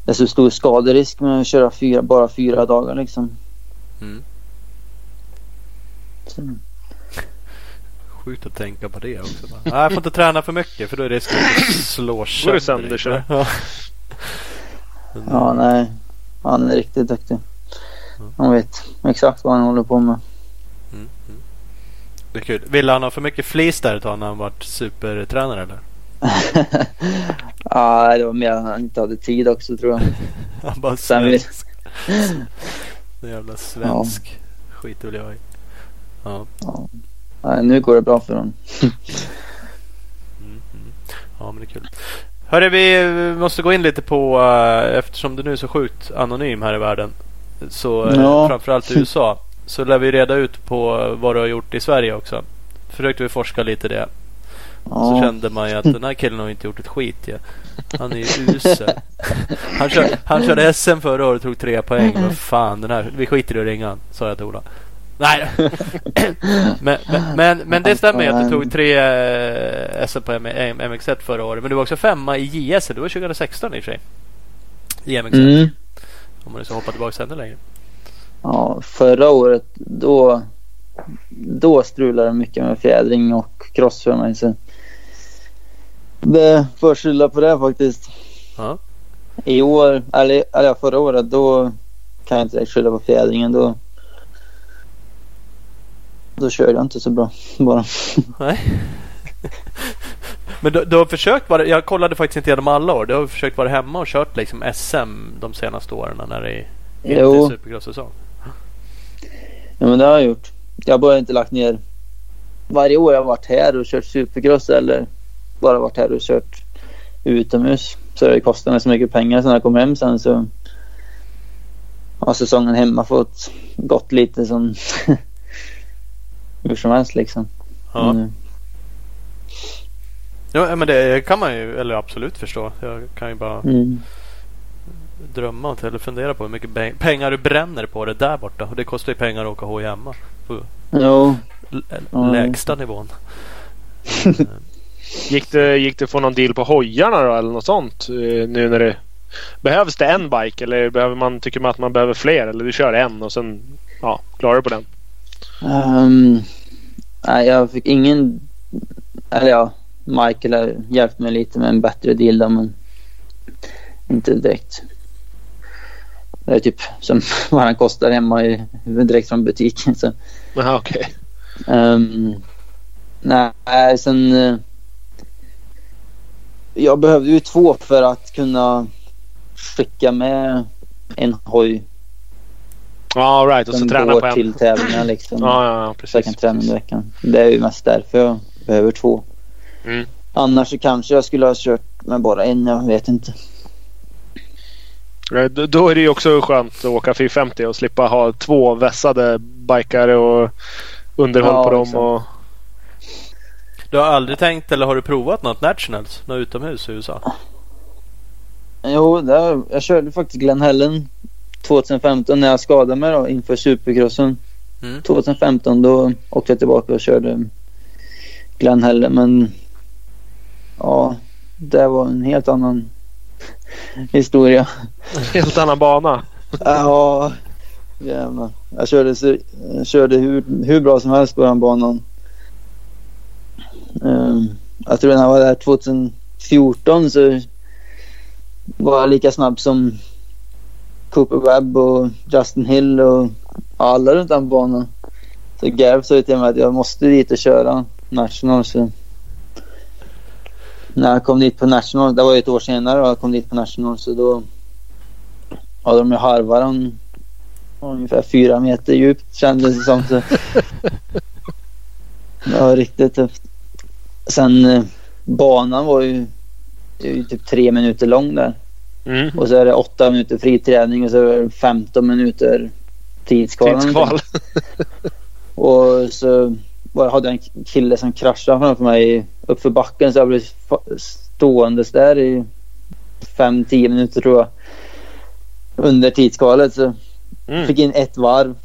det är så stor skaderisk med att köra fyra, bara fyra dagar liksom. Mm. Sjukt att tänka på det också. Nej, jag får inte träna för mycket för då är risken att slå sönder. sönder sig. <laughs> ja, nej. Han är riktigt duktig. Han vet exakt vad han håller på med. Mm, mm. Det är kul. Ville han ha för mycket flis där ett tag när han varit supertränare eller? <laughs> ja, det var mer att han inte hade tid också tror jag. <laughs> han bara svensk. Så jävla svensk. Ja. Skiter väl jag i. Ja. ja. Nej, nu går det bra för honom. mm, mm. Ja, men det är kul. Hörru, vi måste gå in lite på, uh, eftersom du nu är så sjukt anonym här i världen. Så uh, ja. framförallt i USA. Så lär vi reda ut på vad du har gjort i Sverige också. Försökte vi forska lite det. Ja. Så kände man ju att den här killen har inte gjort ett skit ja. Han är ju usel. Han, kör, han körde SM förra året och tog tre poäng. <laughs> Vad fan, den här, vi skiter i att ringa sa jag till Ola. Nej. <laughs> men, men, men, men, det stämmer ju att du tog tre eh, SM på MX1 förra året. Men du var också femma i JS. Det var 2016 i och för sig. I MX1. Mm. Om man nu ska hoppa tillbaka ännu längre. Ja, förra året då, då strulade det mycket med fjädring och cross för mig. Så det får skylla på det faktiskt. Ja. I år, eller, eller förra året, då kan jag inte skylla på fjädringen. Då, då körde jag inte så bra bara. Nej. Men du, du, har försökt vara, jag kollade faktiskt inte igenom alla år. Du har försökt vara hemma och kört liksom SM de senaste åren när det är inte supercross-säsong. Ja men det har jag gjort. Jag har bara inte lagt ner varje år jag har varit här och kört supercross eller bara varit här och kört utomhus. Så det kostar mig så mycket pengar så när jag kommer hem sen så har säsongen hemma fått gått lite som <laughs> hur som helst liksom. Ja. Mm. Ja men det kan man ju, eller absolut förstå. Jag kan ju bara mm. drömma eller fundera på hur mycket pengar du bränner på det där borta. Och det kostar ju pengar att åka hoj hemma. På jo. lägsta nivån. <laughs> gick, det, gick det att få någon deal på hojarna då eller något sånt? Eh, nu när det Behövs det en bike eller behöver man, tycker man att man behöver fler? Eller du kör en och sen ja, klarar du på den? Um, nej, jag fick ingen... Eller ja, Michael har hjälpt mig lite med en bättre deal då, men inte direkt. Det är typ som <laughs> vad den kostar hemma i, direkt från butiken. Så. Aha, okay. Um, nej, sen... Uh, jag behövde ju två för att kunna skicka med en hoj Ja, right. Och så träna på en. till tävlingar liksom. ja, ja, ja, precis. Så jag kan träna under veckan. Det är ju mest därför jag behöver två. Mm. Annars så kanske jag skulle ha kört med bara en. Jag vet inte. Då är det ju också skönt att åka 450 och slippa ha två vässade bikare och underhåll ja, på dem. Och... Du har aldrig tänkt eller har du provat något Nationals? Något utomhus i USA? Jo, där, jag körde faktiskt Glen Helen 2015 när jag skadade mig då inför supercrossen. Mm. 2015 då åkte jag tillbaka och körde Glen Helen men ja, det var en helt annan <laughs> historia. Helt annan bana. Ja, jävlar. Jag körde, jag körde hur, hur bra som helst på den banan. Um, jag tror när jag var där 2014 så var jag lika snabb som Cooper Webb och Justin Hill och alla runt den banan. Så Gav sa till mig att jag måste dit och köra National. Så när jag kom dit på National, det var ju ett år senare och jag kom dit på National så då hade de ju harvat den ungefär fyra meter djupt kändes det som. Så. <laughs> Det var riktigt tufft. Sen eh, banan var ju, ju typ tre minuter lång där. Mm. Och så är det åtta minuter fri träning och så är det 15 minuter tidskval. Tidskval. <laughs> Och så var, hade jag en kille som kraschade framför mig uppför backen så jag blev ståendes där i 5-10 minuter tror jag. Under tidskvalet så Mm. fick in ett varv.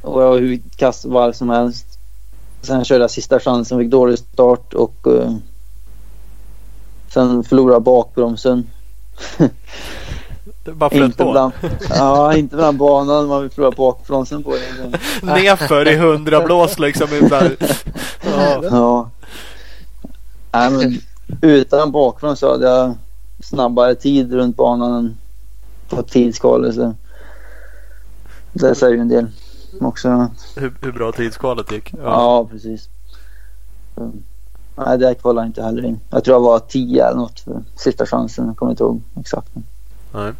Och jag var hur kass varv som helst. Sen körde jag sista chansen, fick dålig start och eh, sen förlorade jag bakbromsen. Det bara flöt Inte på. bland, ja, inte bland banan. Man vill förlora bakbromsen på den. Nerför i hundra blås liksom. Där. Ja. Ja. Nej, men utan bakgrund så hade jag snabbare tid runt banan än på tidskalet. Så det säger ju en del också. Hur, hur bra tidskvalet gick. Ja, precis. Så, nej, det kvalade inte heller in. Jag tror jag var 10 eller något för sista chansen. Jag kommer inte ihåg exakt. Nej.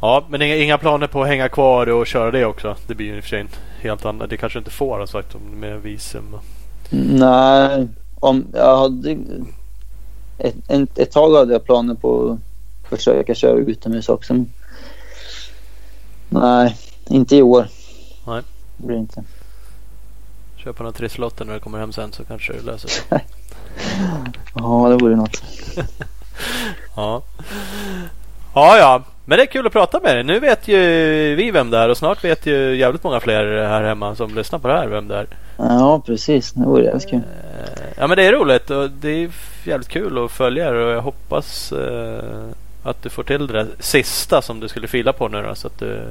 Ja, men inga, inga planer på att hänga kvar och köra det också. Det blir ju i och för sig en helt annat. Det kanske inte får ha sagt om med visum. Nej, om jag hade... Ett, ett, ett tag hade jag planer på att försöka köra utomhus också. Men... Nej, inte i år. Nej. Det blir inte. Köpa några trisslotter när du kommer hem sen så kanske det löser <laughs> sig. Ja, det vore något. <laughs> Ja. Ja, ja. Men det är kul att prata med dig. Nu vet ju vi vem det är och snart vet ju jävligt många fler här hemma som lyssnar på det här vem det är. Ja, precis. Det vore jävligt kul. Eh, Ja men det är roligt och det är jävligt kul att följa er och jag hoppas eh, att du får till det där sista som du skulle fila på nu då, så att du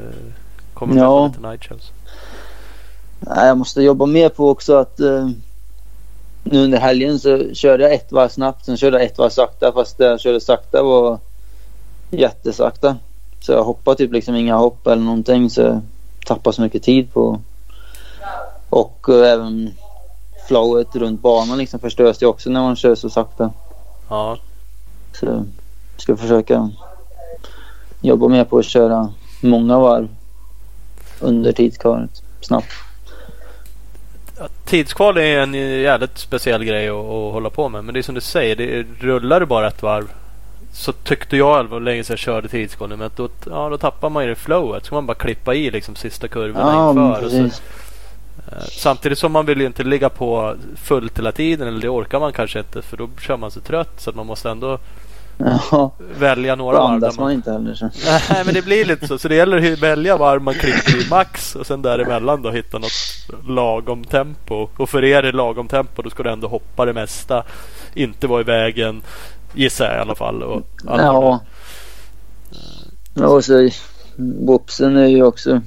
kommer med Ja. på lite night shows. Nej, jag måste jobba mer på också att eh, nu under helgen så körde jag ett varv snabbt. Sen körde jag ett varv sakta fast det jag körde sakta var jättesakta. Så jag hoppade typ liksom inga hopp eller någonting så jag tappade så mycket tid på. Och eh, även flowet runt banan liksom förstörs ju också när man kör så sakta. Ja, Så jag ska försöka jobba mer på att köra många varv under tidskvalet snabbt. Tidskval är en jävligt speciell grej att, att hålla på med. Men det är som du säger, det rullar du bara ett varv så tyckte jag det var länge sedan jag körde tidskval men att då, ja, då tappar man ju det flowet. Så man bara klippa i liksom sista kurvorna Ja, inför. Så. Eh, Samtidigt som man vill ju inte ligga på fullt hela tiden eller det orkar man kanske inte för då kör man sig trött så att man måste ändå Ja, välja några då varv. andas Där man man... inte heller. Så. Nej men det blir lite så. Så det gäller att välja varv man klipper i max och sen däremellan då hitta något lagom tempo. Och för er är lagom tempo då ska du ändå hoppa det mesta. Inte vara i vägen gissar jag i alla fall. Och allt vad Ja. Ja, Och så whoopsen är ju också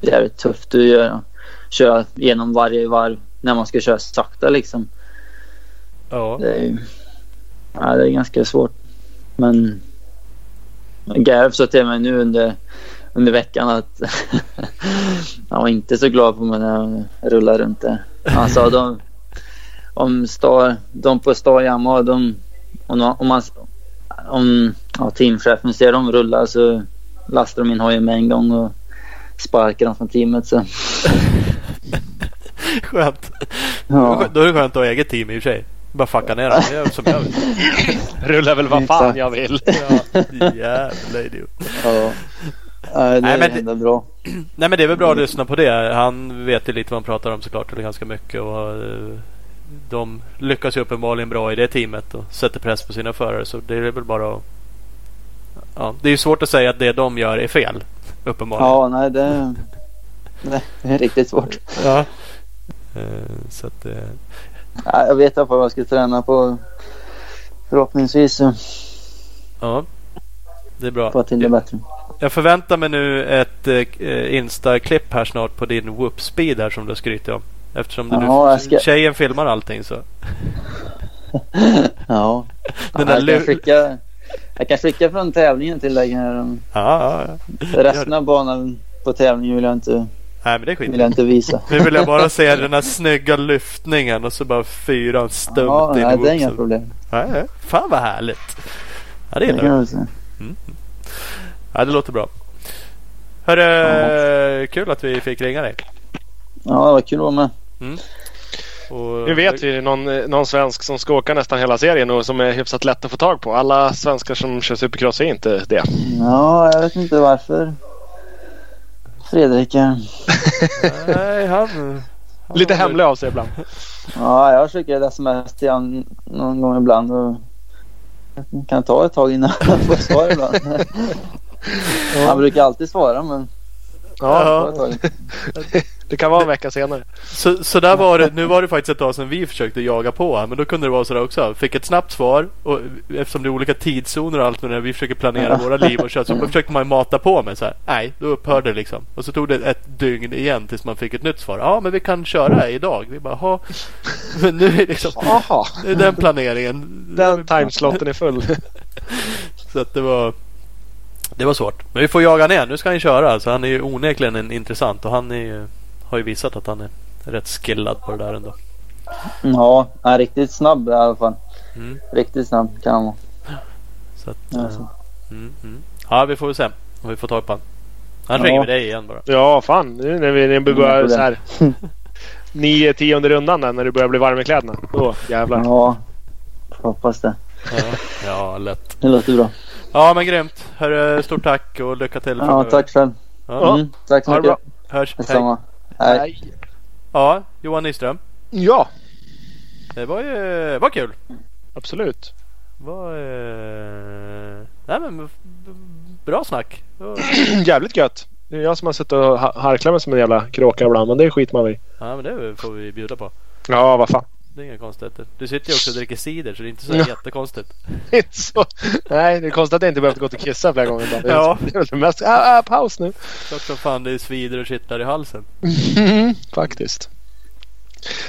jävligt tufft att göra. Köra genom varje varv när man ska köra sakta liksom. Ja. Det är ju ja, det är ganska svårt. Men Garf sa till mig nu under, under veckan att <laughs> han var inte så glad på mig när jag rullade runt där. Han sa de, om star, de på Star Yamaha, de, om, om, man, om ja, teamchefen ser dem rulla så lastar de in hojen med en gång och sparkar dem från teamet. Så. <laughs> Skönt. Ja. Då är det skönt att ha eget team i och för sig. Bara fucka ner dem. Gör som jag vill. <laughs> Rullar väl vad fan jag vill. Ja, jävla idiot. Ja. Nej, det Nej, är men det- bra. Nej men det är väl bra att lyssna på det. Han vet ju lite vad han pratar om såklart. Eller ganska mycket. Och, eh, de lyckas ju uppenbarligen bra i det teamet och sätter press på sina förare. Så det är väl bara att... Ja, det är ju svårt att säga att det de gör är fel. Uppenbarligen. Ja, nej det, det är riktigt svårt. Ja. <laughs> Eh, Så att, eh, Ja, Jag vet i alla fall vad jag ska träna på förhoppningsvis Ja. Det är bra. jag till det bättre. jag förväntar mig nu ett eh, Insta-klipp här snart på din whoop-speed här som du skryter om. Eftersom du Ja, nu, ska- tjejen filmar allting så. <laughs> Ja. Den där jag, kan skicka, jag kan skicka från tävlingen till dig. här. Ja, ja, ja. Resten av banan på tävlingen vill jag inte, Nej men det är vill jag inte visa. Nu vill jag bara se den här snygga lyftningen och så bara fyran stumt Ja, in i nej, det är inga problem. Nej. Fan vad härligt. Ja det Det gillar jag. säga. Ja det låter bra. Hörru, kul att vi fick ringa dig. Ja, det var kul att vara med. Och, Nu vet vi någon, någon svensk som ska åka nästan hela serien och som är hyfsat lätt att få tag på. Alla svenskar som kör supercross är inte det. Ja, jag vet inte varför. Fredrik. eh, Nej, han... han <laughs> Lite hemlig av sig ibland. <laughs> Ja, jag skickar ett sms till honom någon gång ibland. Och det kan ta ett tag innan jag får svar ibland. <laughs> Han brukar alltid svara men Ja, det kan vara en vecka senare. Så, så där var det. Nu var det faktiskt ett tag sedan vi försökte jaga på. Men då kunde det vara sådär också. Fick ett snabbt svar. Och eftersom det är olika tidszoner och allt med det. Vi försöker planera våra liv och köra. Så försökte man mata på med så här. Nej, då upphörde det liksom. Och så tog det ett dygn igen tills man fick ett nytt svar. Ja, men vi kan köra idag. Vi bara, ha. Men nu är det liksom. Den planeringen. den timeslotten är full. Så att det var Det var svårt. Men vi får jaga ner. Nu ska han köra. Så han är ju onekligen en intressant. Och han är ju, har ju visat att han är rätt skillad på det där ändå. Ja, han är riktigt snabb i alla fall. Mm. Riktigt snabb kan han vara. Så att, Ja, eh, så. mm, mm. Ja, vi får väl se om vi får tag på han. Han Ja. ringer vi dig igen bara. Ja, fan. Nu när vi, när vi börjar Inga så här. Nio tionde rundan där, när du börjar bli varm i kläderna. Då jävlar. Ja, hoppas det. Ja, ja lätt. Det låter bra. Ja, men grymt. Hörru, stort tack och lycka till Ja, tack själv. Ja, Mm, tack så Ha mycket. bra. hörs. Hej. Hej. Nej. Ja, Johan Nyström. Ja, Det var ju var kul. absolut. Var, eh... Nej men bra snack. Var- <clears throat> Jävligt gött. Det är jag som har suttit och ha- harklat mig som en jävla kråka ibland. Men det skiter man i. Ja men det får vi bjuda på. Ja, vad fan. Det är inga konstigheter. Du sitter ju också och dricker cider så det är inte så Ja. jättekonstigt. <laughs> Så. Nej, det är konstigt att jag inte behövt gå och kissa flera gånger. Det är- Ja. Det är väl mest. Ah, ah, paus nu. Klart som fan det svider och kittlar i halsen. Mm, faktiskt.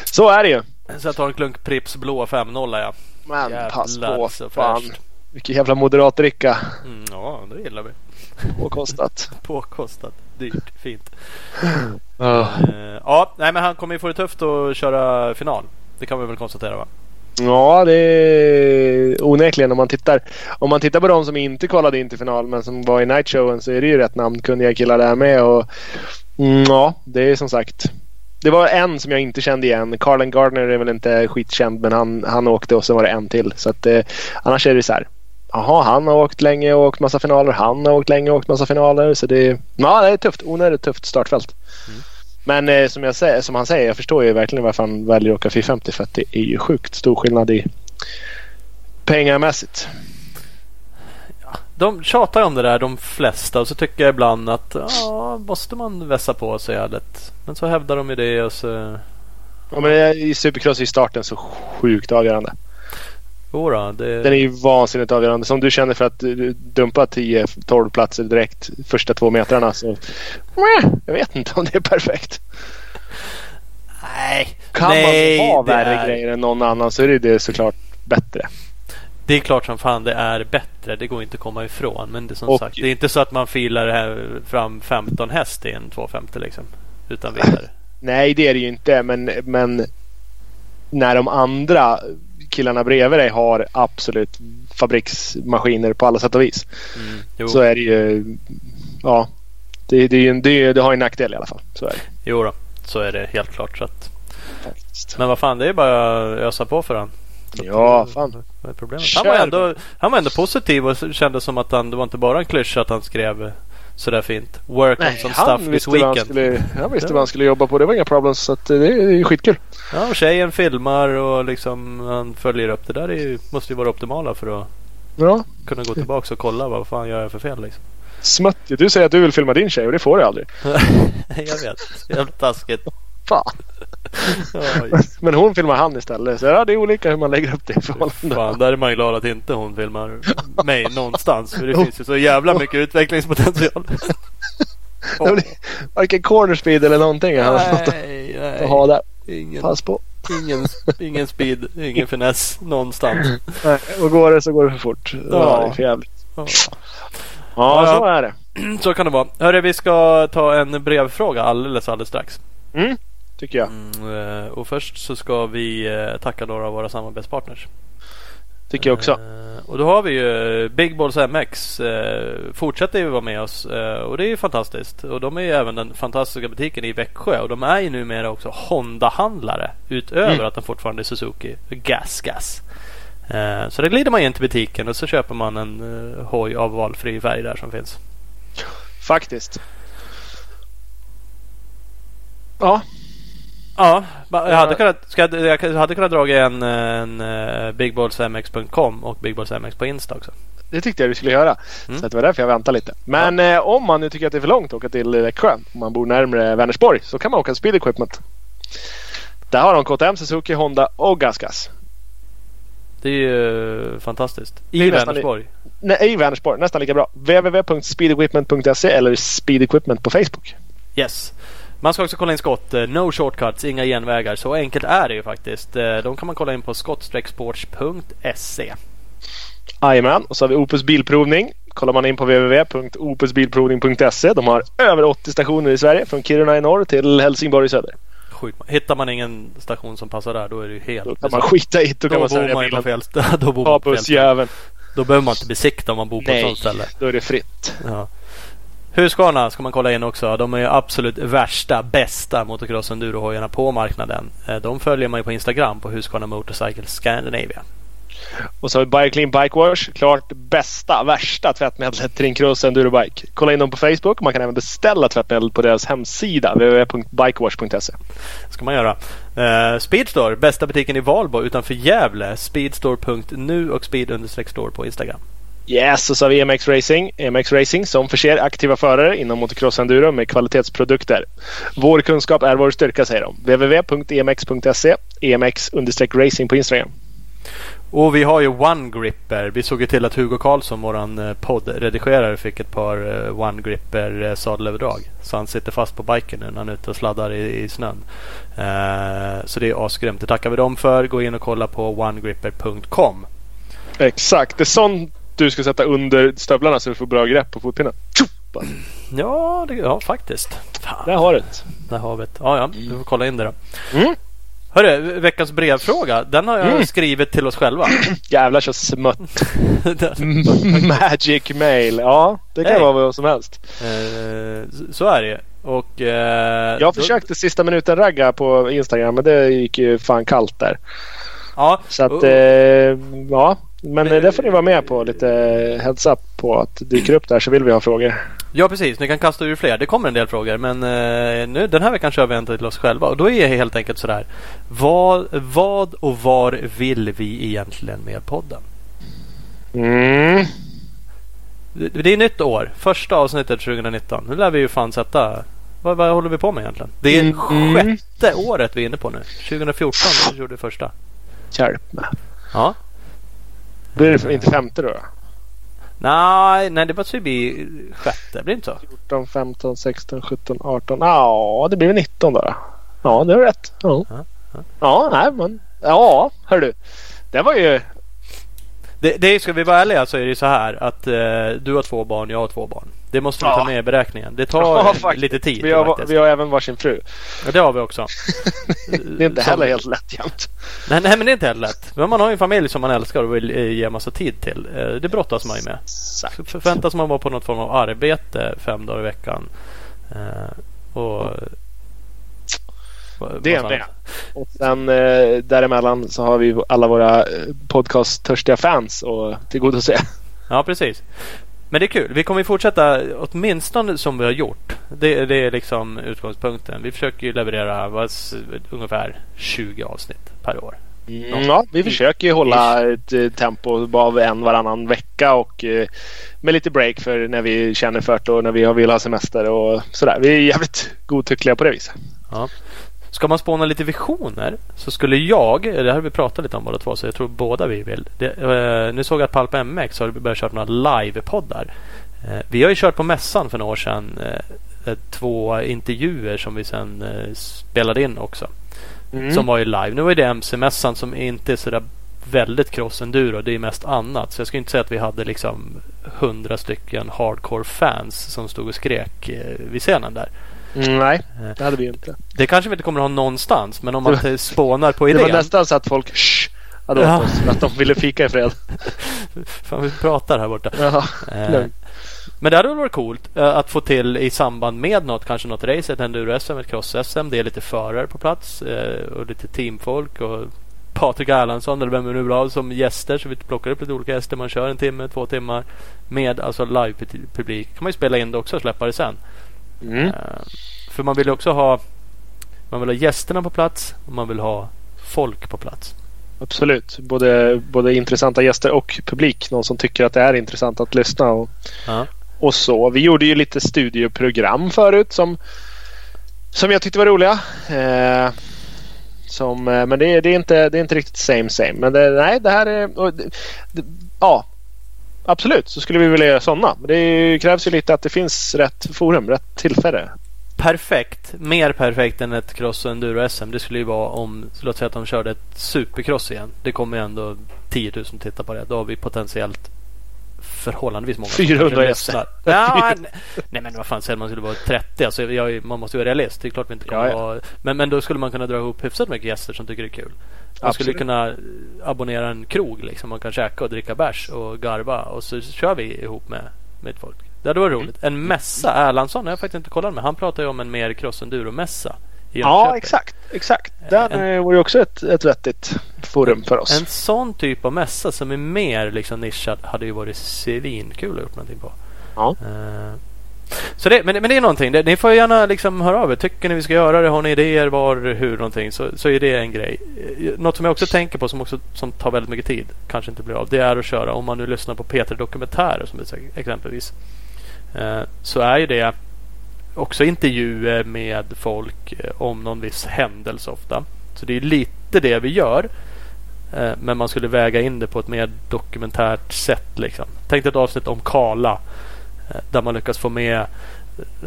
Så är det ju. Så jag tar en klunk Pripps blå 5-0 ja. Men pass Jävlar, på. så Fan. fräscht. Vilken jävla moderat dricka. Mm, ja det gillar vi. Påkostat. <laughs> Påkostat. Dyrt. Fint. Ah. Eh, ja, nej men han kommer ju få det tufft att köra final. Det kan vi väl konstatera va? Ja, det är onekligen om man tittar. Om man tittar på de som inte kvalade in till final men som var i nightshowen så är det ju rätt namnkunniga killar där med. Och, mm, ja, det är som sagt. Det var en som jag inte kände igen. Carlen Gardner är väl inte skitkänd men han, han åkte och så var det en till. Så att, eh, annars är det så här. Jaha, han har åkt länge och åkt massa finaler. Han har åkt länge och åkt massa finaler. Så det, ja, det är tufft. Onödigt tufft startfält. Men eh, som, jag säger, som han säger, jag förstår ju verkligen varför han väljer att åka 450 för att det är ju sjukt stor skillnad i pengamässigt. De tjatar om det där de flesta och så tycker jag ibland att ja, måste man vässa på sig jävligt. Men så hävdar de ju det och så... Ja, men i Supercross är starten så sjukt avgörande. Jodå, det... Den är ju vansinnigt avgörande. Som du känner för att du dumpa 10-12 platser direkt första två metrarna så... Jag vet inte om det är perfekt. Nej, Kan Nej, man ha värre är- grejer än någon annan så är det, det såklart bättre. Det är klart som fan det är bättre. Det går inte att komma ifrån. Men det är som Och- sagt, det är inte så att man filar här fram 15 häst i en 250 liksom. Utan vidare. <laughs> Nej, det är det ju inte. Men, men när de andra killarna bredvid dig har absolut fabriksmaskiner på alla sätt och vis. Mm, Så är det ju... Ja. Det, det, en, det, det har ju en nackdel i alla fall. Så är det jo då, så är det helt klart. Så att, men vad fan, det är bara att ösa på för han. Ja, fan. Vad är problemet? Han var, ändå, han var ändå positiv och kände som att han, det var inte bara en klyscha att han skrev sådär fint. Work on some stuff this han, weekend. skulle, han visste Ja. vad han skulle jobba på. Det var inga problem. Så det, det är skitkul. Ja, och tjejen filmar och liksom han följer upp. Det där är måste ju vara optimala för att Ja. kunna gå tillbaka och kolla vad fan gör jag för fel liksom. Smutt. Du säger att du vill filma din tjej och det får du aldrig. <laughs> jag vet, jävligt taskigt. Fan. <laughs> Men hon filmar han istället. Så ja, det är olika hur man lägger upp det i förhållande. Fan, där är man ju glad att inte hon filmar <laughs> mig någonstans. För det finns ju så jävla mycket utvecklingspotential. <laughs> Oh. Varken corner speed eller någonting. Nej, nej. Att ha där. Ingen, Pass på. ingen, ingen speed, ingen finess någonstans. Nej, och går det så går det för fort. Ja, Ja. det är för jävligt. Ja. Ja, Ja, så är det. <clears throat> Så kan det vara. Hörru, vi ska ta en brevfråga alldeles, alldeles strax. Mm, tycker jag. Mm, eh, och först så ska vi eh, tacka några av våra samarbetspartners. Tycker jag också. Eh, och då har vi ju Big Balls MX. fortsätter ju vara med oss och det är ju fantastiskt. Och de är ju även den fantastiska butiken i Växjö och de är ju numera också Honda-handlare utöver Mm. att de fortfarande är Suzuki Gas Gas. Så då glider man in till butiken och så köper man en hoj av valfri färg där som finns. Faktiskt. Ja, Ja, jag hade kunnat, ska jag, hade kunnat dra en, en uh, bigballsmx.com och bigballsmx på Insta också. det tyckte jag vi skulle göra. Mm. Så det var därför jag väntade lite. Men eh, om man nu tycker att det är för långt att åka till Växjö. Om man bor närmare Vänersborg. Så kan man åka till Speed Equipment. Där har de KTM, Suzuki, Honda och GasGas. Det är ju fantastiskt. Det I Vänersborg. Nej, i Vänersborg. Nästan lika bra. www.speedequipment.se eller Speed Equipment på Facebook. Yes. Man ska också kolla in skott. Eh, No shortcuts, inga genvägar. Så enkelt är det ju faktiskt. Eh, De kan man kolla in på skott-sports.se. Jajamän. Och så har vi Opus Bilprovning. Kollar man in på www.opusbilprovning.se. De har över 80 stationer i Sverige. Från Kiruna i norr till Helsingborg i söder. Sjukt. Hittar man ingen station som passar där då är det ju helt... Då kan man skita i. Då då kan man sälja bilen. fel. <laughs> Då bor man på fel. Då behöver man inte besikta om man bor på ett sånt ställe. då är det fritt. Ja. Husqvarna ska man kolla in också. De är absolut värsta, bästa motocross enduro-hojarna på marknaden. Eh, De följer man ju på Instagram på Husqvarna Motorcycle Scandinavia. Och så har vi Bike Clean Bike Wash. Klart bästa, värsta tvättmedlet till din cross endurobike. Kolla in dem på Facebook. Man kan även beställa tvättmedel på deras hemsida www.bikewash.se. ska man göra. Eh, Speedstore, bästa butiken i Valbo utanför Gävle. Speedstore.nu och speed-store på Instagram. Yes, så har vi EMX Racing. EMX Racing som förser aktiva förare inom motocross enduro med kvalitetsprodukter. Vår kunskap är vår styrka säger de. www.emx.se EMX-racing på Instagram. Och vi har ju One Gripper. Vi såg ju till att Hugo Karlsson, våran eh, poddredigerare, fick ett par eh, One Gripper eh, sadelöverdrag. Så han sitter fast på biken nu när han är ute och sladdar i, i snön. Eh, så det är asgrymt. Det tackar vi dem för. Gå in och kolla på onegripper.com. Exakt, det är sånt du ska sätta under stövlarna så du får bra grepp på fotpinnen. Ja, det, ja faktiskt. Fan, Där har det. där har vi det. Ja, ja, du får kolla in det då. Mm. Hörru, veckans brevfråga. Den har jag Mm. skrivit till oss själva. <clears throat> Jävlar så smött. Den- <laughs> Magic mail. Ja, det kan Hey. vara vad som helst. Eh, så- är det. Och, eh, Jag då- försökte sista minuten ragga på Instagram men det gick ju fan kallt där. Ja, Så att eh, ja. Men Men- det får ni vara med på. Lite heads up på att dyker upp där så vill vi ha frågor. Ja precis, ni kan kasta ur fler. Det kommer en del frågor men eh, nu, den här veckan kör vi en till oss själva och då är det helt enkelt sådär. Vad, vad och var vill vi egentligen med podden? Mm. Det, det är nytt år, första avsnittet 2019. Nu lär vi ju fan sätta... Vad, vad håller vi på med egentligen? Det är Mm. sjätte året vi är inne på nu. 2014 då vi gjorde det första. Hjälp mig. Ja. Blir det inte femte då? då? Nej, nej det måste bli sjätte. Blir det inte så? 14, 15, 16, 17, 18. Ja, det blir väl 19 då. då. Ja, det är rätt. Ja, Ja, ja. ja nej men. Ja, hör du. Det var ju... Det, det ska vi vara ärliga så är det så här att eh, du har två barn, jag har två barn. Det måste vi Ja. ta med i beräkningen. Det tar <laughs> Ja, lite tid. Vi har, faktiskt. vi har även varsin fru. Ja, det har vi också. <laughs> Det är inte heller helt lätt jämt. Nej, nej, men det är inte helt lätt. Men man har ju en familj som man älskar och vill eh, ge massa tid till. Eh, Det brottas man ju med. Exakt. Förväntas man vara på något form av arbete fem dagar i veckan. Eh, och... Det är vad det. Och sen eh, däremellan så har vi alla våra eh, podcast-törstiga fans att tillgodose. Ja, precis. Men det är kul. Vi kommer ju fortsätta åtminstone som vi har gjort. Det, det är liksom utgångspunkten. Vi försöker ju leverera vad, ungefär 20 avsnitt per år. Mm, ja, vi försöker ju hålla ett eh, tempo av en varannan vecka och eh, med lite break för när vi känner för det och när vi vill ha semester och sådär. Vi är jävligt godtyckliga på det viset. Ska man spåna lite visioner så skulle jag, det här har vi pratat lite om båda två så jag tror båda vi vill. Det, eh, nu såg jag att Palp MX har börjat köra några livepoddar. Eh, vi har ju kört på mässan för några år sedan eh, två intervjuer som vi sen eh, spelade in också. Mm. Som var ju live. Nu är det MC-mässan som inte är sådär väldigt cross-enduro. Det är mest annat. Så jag skulle inte säga att vi hade liksom hundra stycken hardcore fans som stod och skrek eh, vid scenen där. Mm, nej, det hade vi inte. Det kanske vi inte kommer att ha någonstans. Men om man Det spånar på Det idén. var nästan så att folk shh, hade Ja. åt oss för att de ville fika i fred. <laughs> Fan, vi pratar här borta. Jaha. Eh, men det hade väl varit coolt eh, att få till i samband med något, kanske något race, ett enduro-SM, ett cross-SM. Det är lite förare på plats eh, och lite teamfolk och Patrik Erlandsson eller vem vi nu ha som gäster. Så vi plockar upp lite olika gäster. Man kör en timme, två timmar med alltså live-publik. kan man ju spela in det också och släppa det sen. Mm. Eh, för man vill också ha man vill ha gästerna på plats och man vill ha folk på plats. Absolut. Både, både intressanta gäster och publik. Någon som tycker att det är intressant att lyssna. Och, Ja. och så. Vi gjorde ju lite studioprogram förut som, som jag tyckte var roliga. Eh, som, eh, men det, är- det, är inte, det är inte riktigt same same. Men det, nej, det här är... och det, det, ja, absolut så skulle vi vilja göra sådana. Men det krävs ju lite att det finns rätt forum, rätt tillfälle. perfekt. Mer perfekt än ett cross och enduro-SM. Det skulle ju vara om, låt säga att de körde ett supercross igen. Det kommer ju ändå 10 000 titta på det. Då har vi potentiellt förhållandevis många. som 400 kanske gäster. Ja, nej, nej men vad fan säger man skulle vara 30? Alltså, jag, man måste ju vara realist. Det är klart vi inte kommer Ja, ja. vara... Men, men då skulle man kunna dra ihop hyfsat mycket gäster som tycker det är kul. Man skulle Absolut. kunna abonnera en krog liksom. Man kan käka och dricka bärs och garva. Och så kör vi ihop med, med folk. Det hade varit Mm. roligt. En mässa. Erlandsson har jag faktiskt inte kollat med. Han pratar ju om en mer cross-enduro-mässa. i Ja, exakt. exakt. Den En- eh, vore ju också ett, ett vettigt forum för oss. En sån typ av mässa som är mer liksom nischad hade ju varit svinkul att gjort någonting på. Ja. Eh, så det, men, men det är någonting. Det, ni får gärna liksom höra av er. Tycker ni vi ska göra det? Har ni idéer? Var? Hur? Någonting. Så, så är det en grej. Eh, något som jag också tänker på som också som tar väldigt mycket tid. Kanske inte blir av. Det är att köra. Om man nu lyssnar på Peter Dokumentärer som exempelvis. eh, Så är ju det också intervjuer med folk eh, om någon viss händelse ofta. Så det är lite det vi gör. Eh, men man skulle väga in det på ett mer dokumentärt sätt. Liksom. Tänk dig ett avsnitt om Kala eh, Där man lyckas få med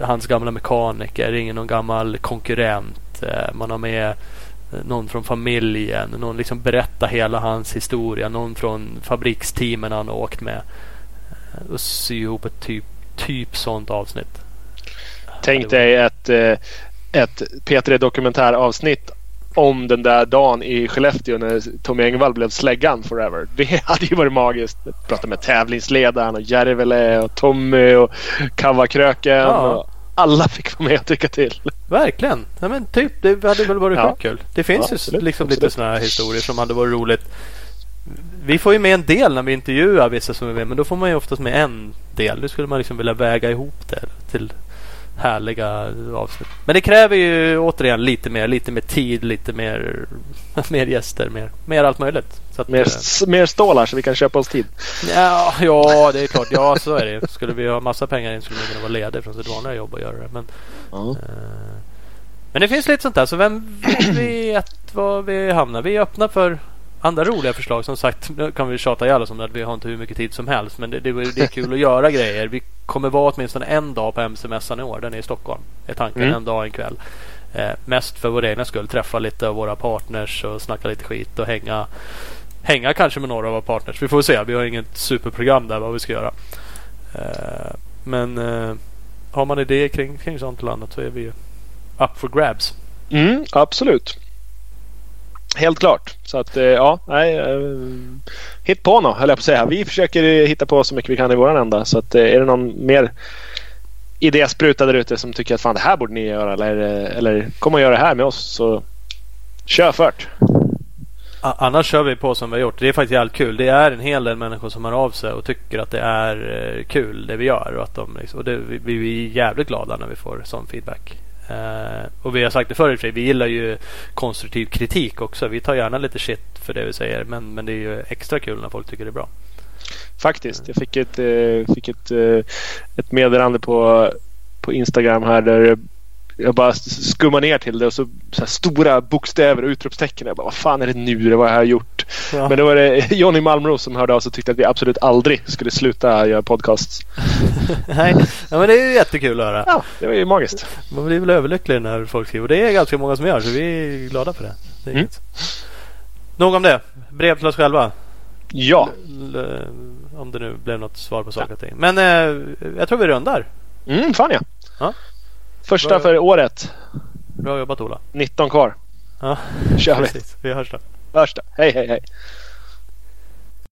hans gamla mekaniker, ingen någon gammal konkurrent. Eh, Man har med eh, någon från familjen. Någon liksom berättar hela hans historia. Någon från fabriksteamen han har åkt med. Och sy ihop ett typ, typ sånt avsnitt. Tänk dig ett, ett P3 dokumentäravsnitt om den där dagen i Skellefteå när Tommy Engvall blev släggan forever. Det hade ju varit magiskt. Prata med tävlingsledaren och Järvele och Tommy och Kavakröken. Ja. Och alla fick vara med och tycka till. Verkligen. Ja, men typ, det hade väl varit Ja. kul. Det finns Ja, ju absolut, liksom absolut. lite sådana här historier som hade varit roligt. Vi får ju med en del när vi intervjuar vissa som är med. Men då får man ju oftast med en del. Nu skulle man liksom vilja väga ihop det till härliga avsnitt. Men det kräver ju återigen lite mer. Lite mer tid, lite mer, <laughs> mer gäster, mer, mer allt möjligt. Så att, Mer, s- mer stålar så vi kan köpa oss tid. Ja, ja, det är klart. Ja, så är det. Skulle vi ha massa pengar in skulle man kunna vara ledig från sitt vanliga jobb och göra det. Men, eh, men det finns lite sånt där. Så vem vet var vi hamnar? Vi är öppna för andra roliga förslag. Som sagt, nu kan vi tjata ihjäl oss om det. Vi har inte hur mycket tid som helst. Men det, det, det är kul att göra grejer. Vi kommer vara åtminstone en dag på MC-mässan i år. Den är i Stockholm. Är tanken. Mm. En dag, en kväll. Eh, mest för vår egna skull. Träffa lite av våra partners och snacka lite skit och hänga hänga kanske med några av våra partners. Vi får se. Vi har inget superprogram där vad vi ska göra. Eh, men eh, har man idéer kring, kring sånt eller annat så är vi up for grabs. Mm, absolut. Helt klart. Så att eh, ja, nej. Eh, hit på något höll jag på att säga. Vi försöker eh, hitta på så mycket vi kan i våran ända. Så att är det någon mer idéspruta där ute som tycker att fan det här borde ni göra eller, eller kom och gör det här med oss så kör fört. Annars kör vi på som vi har gjort. Det är faktiskt jävligt kul. Det är en hel del människor som hör av sig och tycker att det är kul det vi gör. Och, att de, liksom- och det, vi, vi är jävligt glada när vi får sån feedback. Eh, och vi har sagt det förut, i och för sig, vi gillar ju konstruktiv kritik också. Vi tar gärna lite shit för det vi säger. Men, men det är ju extra kul när folk tycker det är bra. Faktiskt. Jag fick ett, eh, fick ett, eh, ett meddelande på, på Instagram här där jag bara skummar ner till det och så, så stora bokstäver och utropstecken. Jag bara, vad fan är det nu? Det vad jag har gjort? Ja. Men då var det <laughs> Johnny Malmros som hörde av sig och tyckte att vi absolut aldrig skulle sluta göra podcasts. <laughs> Nej, ja, men det är ju jättekul att höra. Ja, det var ju magiskt. Man blir väl överlycklig när folk skriver. Och det är ganska många som gör så vi är glada för det. det är Mm. inget. Nog om det. Brev till oss själva. Ja, L- om det nu blev något svar på saker och ting. Men eh, jag tror vi rundar. mm, fan ja. Ja. Första Bra. för året. Bra jobbat Ola. 19 kvar. Ja, kör vi. precis. Vi hörs då. Hörs då. Hej, hej, hej.